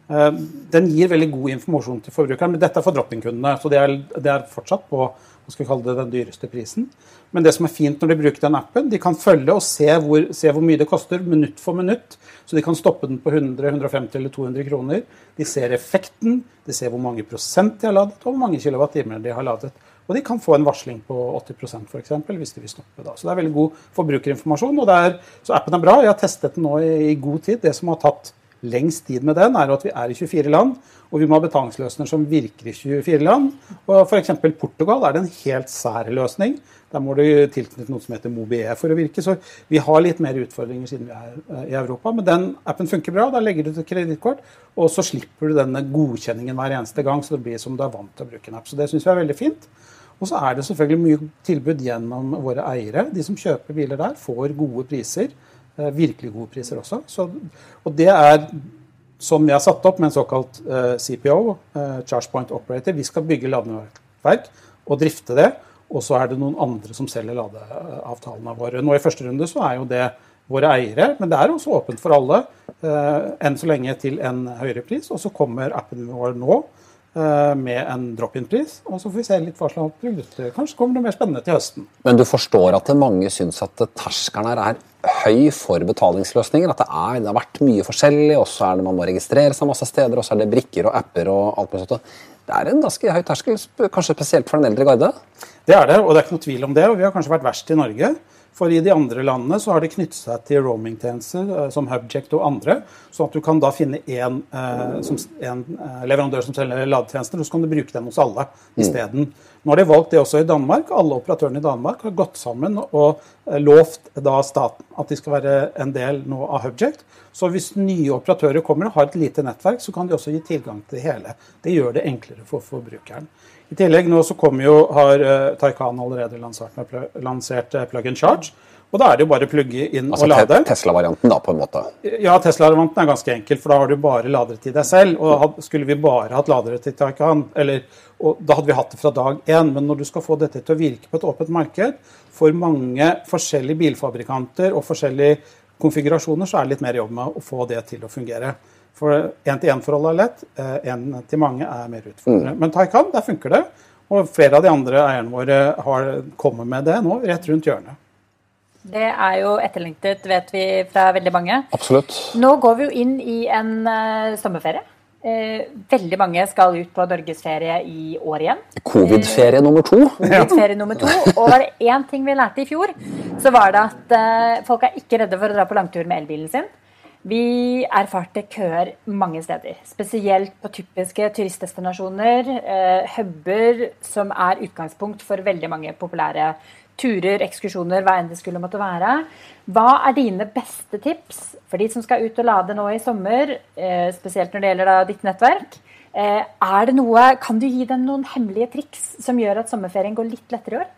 Eh, Den gir veldig god informasjon til forbrukeren, men dette er for dropping-kundene. Så det er, det er fortsatt på hva skal vi kalle det, den dyreste prisen. Men det som er fint når de bruker den appen, de kan følge og se hvor, se hvor mye det koster minutt for minutt. Så de kan stoppe den på 100, 150 eller 200 kroner. De ser effekten, de ser hvor mange prosent de har ladet, og hvor mange kilowattimer de har ladet. Og de kan få en varsling på 80 for eksempel, hvis de vil stoppe. da. Så det er veldig god forbrukerinformasjon. og er, Så appen er bra. Jeg har testet den nå i, i god tid. Det som har tatt lengst tid med den, er at vi er i 24 land, og vi må ha betalingsløsninger som virker i 24 land. Og F.eks. Portugal er det en helt sær løsning. Der må du tilknytte noe som heter MobiE for å virke. Så vi har litt mer utfordringer siden vi er eh, i Europa. Men den appen funker bra. Da legger du til kredittkort, og så slipper du denne godkjenningen hver eneste gang, så det blir som du er vant til å bruke en app. Så det syns vi er veldig fint. Og så er det selvfølgelig mye tilbud gjennom våre eiere. De som kjøper biler der, får gode priser. Eh, Virkelig gode priser også. Så, og det er som vi har satt opp med en såkalt eh, CPO, eh, Charge Point Operator. Vi skal bygge ladeverk og drifte det. Og så er det noen andre som selger ladeavtalene våre. Nå I første runde så er jo det våre eiere. Men det er også åpent for alle, eh, enn så lenge til en høyere pris. Og så kommer appen vår nå med en drop-in-pris. Og så får vi se litt hva slags produkter. Kanskje kommer det mer spennende til høsten. Men du forstår at mange syns at terskelen her er høy for betalingsløsninger? At det, er, det har vært mye forskjellig, og så er det man må registrere seg masse steder, og så er det brikker og apper og alt mulig sånt. Det er en ganske høy terskel, kanskje spesielt for den eldre garde? Det er det, og det er ikke noe tvil om det. Og vi har kanskje vært verst i Norge. For i de andre landene så har de knyttet seg til roamingtjenester eh, som Hubject og andre, sånn at du kan da finne én eh, leverandør som selger ladetjenester, og så kan du bruke den hos alle isteden. Nå har de valgt det også i Danmark. Alle operatørene i Danmark har gått sammen og eh, lovt da staten at de skal være en del nå av Hubject. Så hvis nye operatører kommer og har et lite nettverk, så kan de også gi tilgang til det hele. Det gjør det enklere for forbrukeren. I tillegg nå så kommer jo, har uh, Taycan allerede lansert, pl lansert uh, plug and charge. Og da er det jo bare å plugge inn Altså og lade. te Tesla-varianten, da, på en måte. Ja, Tesla-varianten er ganske enkel, for da har du bare ladere til deg selv. Og had, skulle vi bare hatt ladere til Taycan, eller, da hadde vi hatt det fra dag én. Men når du skal få dette til å virke på et åpent marked for mange forskjellige bilfabrikanter og forskjellige konfigurasjoner, så er det litt mer jobb med å få det til å fungere. For én-til-én-forholdet er lett, én-til-mange er mer utfordrende. Men Taycan, der funker det. Og flere av de andre eierne våre har kommet med det nå, rett rundt hjørnet. Det er jo etterlengtet, vet vi fra veldig mange. Absolutt. Nå går vi jo inn i en uh, sommerferie. Uh, veldig mange skal ut på norgesferie i år igjen. Covid-ferie nummer to. Covid-ferie nummer to. Og var det én ting vi lærte i fjor, så var det at uh, folk er ikke redde for å dra på langtur med elbilen sin. Vi erfarte køer mange steder, spesielt på typiske turistdestinasjoner. Eh, Huber som er utgangspunkt for veldig mange populære turer, ekskursjoner, hva enn det skulle måtte være. Hva er dine beste tips for de som skal ut og lade nå i sommer, eh, spesielt når det gjelder da ditt nettverk? Eh, er det noe, Kan du gi dem noen hemmelige triks som gjør at sommerferien går litt lettere i år?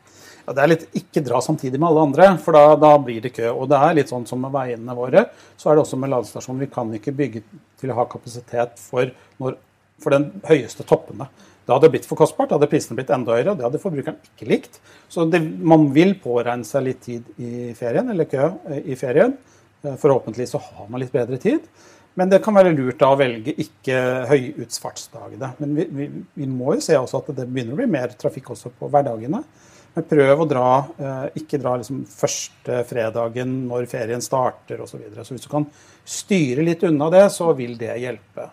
Ja, det er litt ikke dra samtidig med alle andre, for da, da blir det kø. Og det er litt sånn som med veiene våre, så er det også med ladestasjonen. Vi kan ikke bygge til å ha kapasitet for, når, for den høyeste toppene. Det hadde blitt for kostbart, da hadde prisene blitt enda høyere, og det hadde forbrukeren ikke likt. Så det, man vil påregne seg litt tid i ferien, eller kø eh, i ferien. Eh, Forhåpentlig så har man litt bedre tid. Men det kan være lurt da å velge ikke høyutfartsdagene. Men vi, vi, vi må jo se også at det begynner å bli mer trafikk også på hverdagene. Men prøv å dra, eh, ikke dra liksom første fredagen når ferien starter osv. Så, videre. så hvis du kan styre litt unna det, så vil det hjelpe.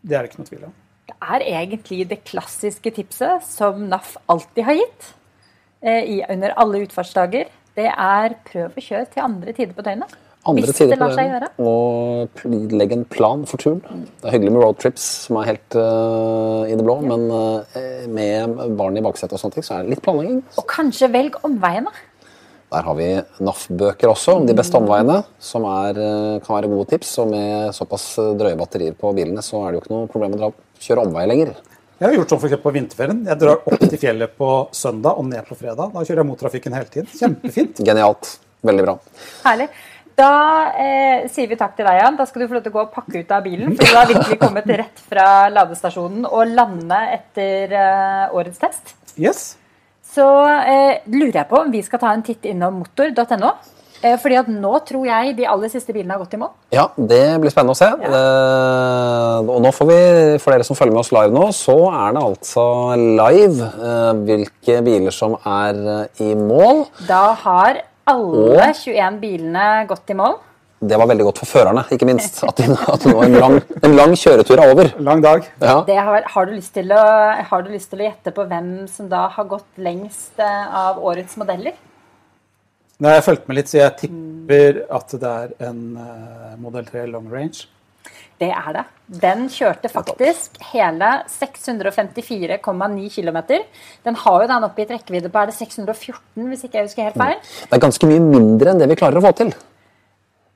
Det er det ikke noe tvil om. Det er egentlig det klassiske tipset som NAF alltid har gitt eh, under alle utfartsdager. Det er prøv å kjøre til andre tider på døgnet. Andre tider på døgnet. Og legge en plan for turen. Det er hyggelig med roadtrips som er helt uh, i det blå, men uh, med barn i baksetet og sånne ting, så er det litt planlegging. Og kanskje velg omveiene. Der har vi NAF-bøker også om de beste omveiene, som er, eh, kan være gode tips. Og med såpass drøye batterier på bilene, så er det jo ikke noe problem å dra, kjøre omvei lenger. Jeg har gjort sånn eksempel på vinterferien. Jeg drar opp til fjellet på søndag og ned på fredag. Da kjører jeg mot trafikken hele tiden. Kjempefint. Genialt. Veldig bra. Herlig. Da eh, sier vi takk til deg, Jan. Da skal du få lov til å gå og pakke ut av bilen. For du har virkelig kommet rett fra ladestasjonen og lande etter eh, årets test. Yes. Så eh, lurer jeg på om vi skal ta en titt innom motor.no. Eh, fordi at nå tror jeg de aller siste bilene har gått i mål. Ja, det blir spennende å se. Eh, og nå får vi, for dere som følger med oss live nå, så er det altså live eh, hvilke biler som er eh, i mål. Da har alle 21 bilene gått i mål. Det var veldig godt for førerne, ikke minst. At, de, at nå en, lang, en lang kjøretur er over. Lang dag. Ja. Det har, har, du lyst til å, har du lyst til å gjette på hvem som da har gått lengst eh, av årets modeller? Nei, jeg fulgte med litt, så jeg tipper at det er en uh, Model 3 long range. Det er det. Den kjørte faktisk hele 654,9 km. Den har jo den oppgitt rekkevidde på er det 614, hvis ikke jeg husker helt feil. Det er ganske mye mindre enn det vi klarer å få til.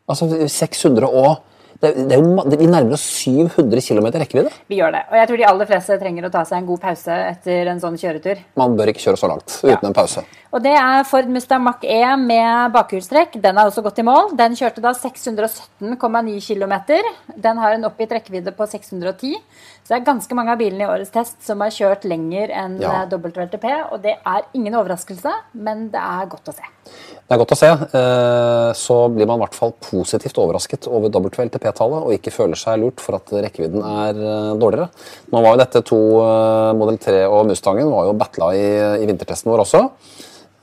Altså 600 og Det, er- det er jo, vi nærmer oss 700 km rekkevidde. Vi gjør det. Og jeg tror de aller fleste trenger å ta seg en god pause etter en sånn kjøretur. Man bør ikke kjøre så langt uten Ja. en pause. Og det er Ford Mustang Mach-E med bakhjulstrekk. Den har også gått i mål. Den kjørte da 617,9 km. Den har en oppgitt rekkevidde på 610. Så det er ganske mange av bilene i årets test som har kjørt lenger enn Ja. eh, WLTP. Og det er ingen overraskelse, men det er godt å se. Det er godt å se. eh, Så blir man i hvert fall positivt overrasket over WLTP-tallet og ikke føler seg lurt for at rekkevidden er eh, dårligere. Nå var jo dette to Modell Model 3 og Mustangen var jo battla i, i vintertesten vår også.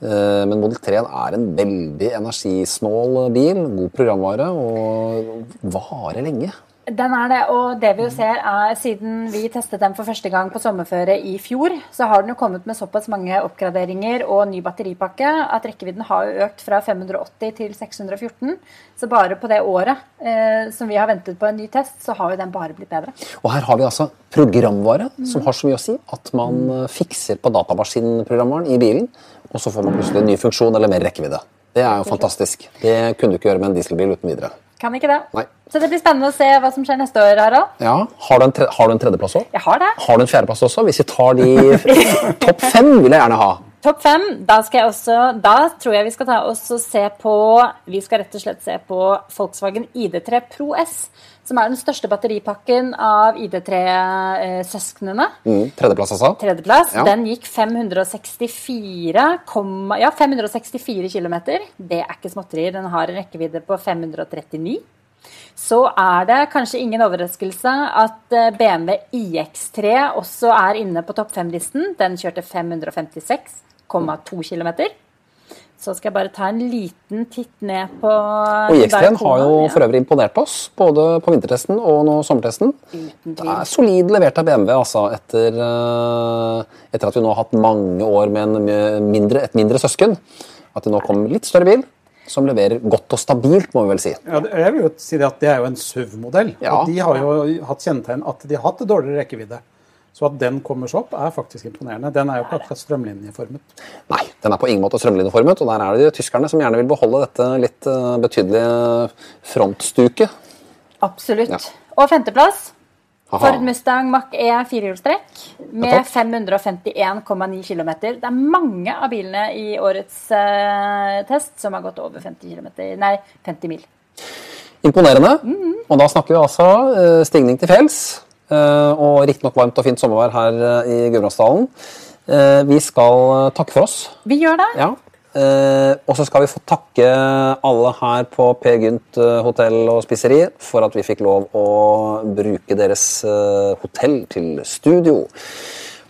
Eh, Men Model 3 er en veldig energisnål bil. God programvare og varer lenge. Den er det, og det vi jo ser er siden vi testet den for første gang på sommerføre i fjor, så har den jo kommet med såpass mange oppgraderinger og ny batteripakke at rekkevidden har jo økt fra 580 til 614. Så bare på det året eh, som vi har ventet på en ny test, så har jo den bare blitt bedre. Og her har vi altså programvare som har så mye å si at man eh, fikser på datamaskinprogramvaren i bilen, og så får man plutselig en ny funksjon eller mer rekkevidde. Det er jo fantastisk. Det kunne du ikke gjøre med en dieselbil uten videre. Kan ikke det? Nei. Så det blir spennende å se hva som skjer neste år, Harald. Ja, Har du en, har du en tredjeplass òg? Jeg har det. Har du en fjerdeplass også? Hvis vi tar de [LAUGHS] topp fem, vil jeg gjerne ha. Topp fem. Da, skal jeg også, da tror jeg vi skal ta oss og se på Vi skal rett og slett se på Volkswagen ID3 Pro S. Som er den største batteripakken av ID3-søsknene. Mm, tredjeplass, altså. Tredjeplass. Ja. Den gikk 564, kom, ja, 564 km. Det er ikke småtterier. Den har en rekkevidde på 539. Så er det kanskje ingen overraskelse at eh, BMW iX3 også er inne på topp fem-listen. Den kjørte 556,2 km. Så skal jeg bare ta en liten titt ned på Og IX3 har jo for øvrig imponert oss, både på vintertesten og nå sommertesten. Det er solid levert av BMW altså, etter, eh, etter at vi nå har hatt mange år med mindre, et mindre søsken. At det nå kommer litt større bil som leverer godt og stabilt, må vi vel si. Ja, jeg vil jo si det at det er jo en SUV-modell. Ja. Og de har jo hatt kjennetegn at de har hatt dårligere rekkevidde. Så at den kommer så opp, er faktisk imponerende. Den er jo ikke akkurat strømlinjeformet. Nei, den er på ingen måte strømlinjeformet, og der er det de tyskerne som gjerne vil beholde dette litt eh, betydelige frontstuket. Absolutt. Ja. Og femteplass Aha. Ford Mustang Mach-E firehjulstrekk med 551,9 km. Det er mange av bilene i årets uh, test som har gått over 50 kilometer, nei, 50 mil. Imponerende. Og da snakker vi altså uh, stigning til fjells, og riktignok varmt og fint sommervær her eh, i Gudbrandsdalen. Eh, Vi skal eh, takke for oss. Vi gjør det. Ja. Eh, og så skal vi få takke alle her på Per Gynt eh, hotell og spiseri for at vi fikk lov å bruke deres eh, hotell til studio.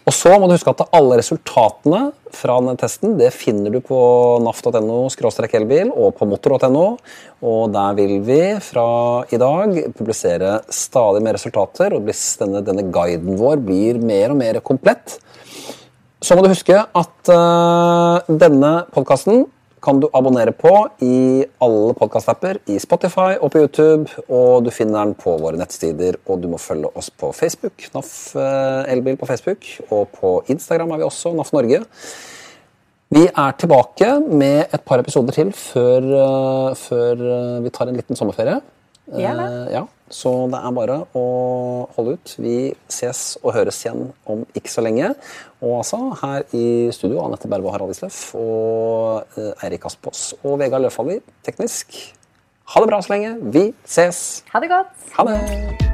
Og så må du huske at alle resultatene fra denne testen det finner du på naf.no elbil og på motor.no. Og der vil vi fra i dag publisere stadig mer resultater, og denne, denne guiden vår blir mer og mer komplett. Så må du huske at uh, denne podkasten kan du abonnere på i alle podkastapper, i Spotify og på YouTube. Og du finner den på våre nettsider, og du må følge oss på Facebook. NAF eh, Elbil på Facebook. Og på Instagram er vi også, NAF Norge. Vi er tilbake med et par episoder til før, eh, før eh, vi tar en liten sommerferie. Ja, ja, så det er bare å holde ut. Vi ses og høres igjen om ikke så lenge. Og altså, her i studio Anette Berve Harald Isløff og eh, Eirik Aspås og Vegard Løfaldli teknisk. Ha det bra så lenge. Vi ses. Ha det godt. Ha det.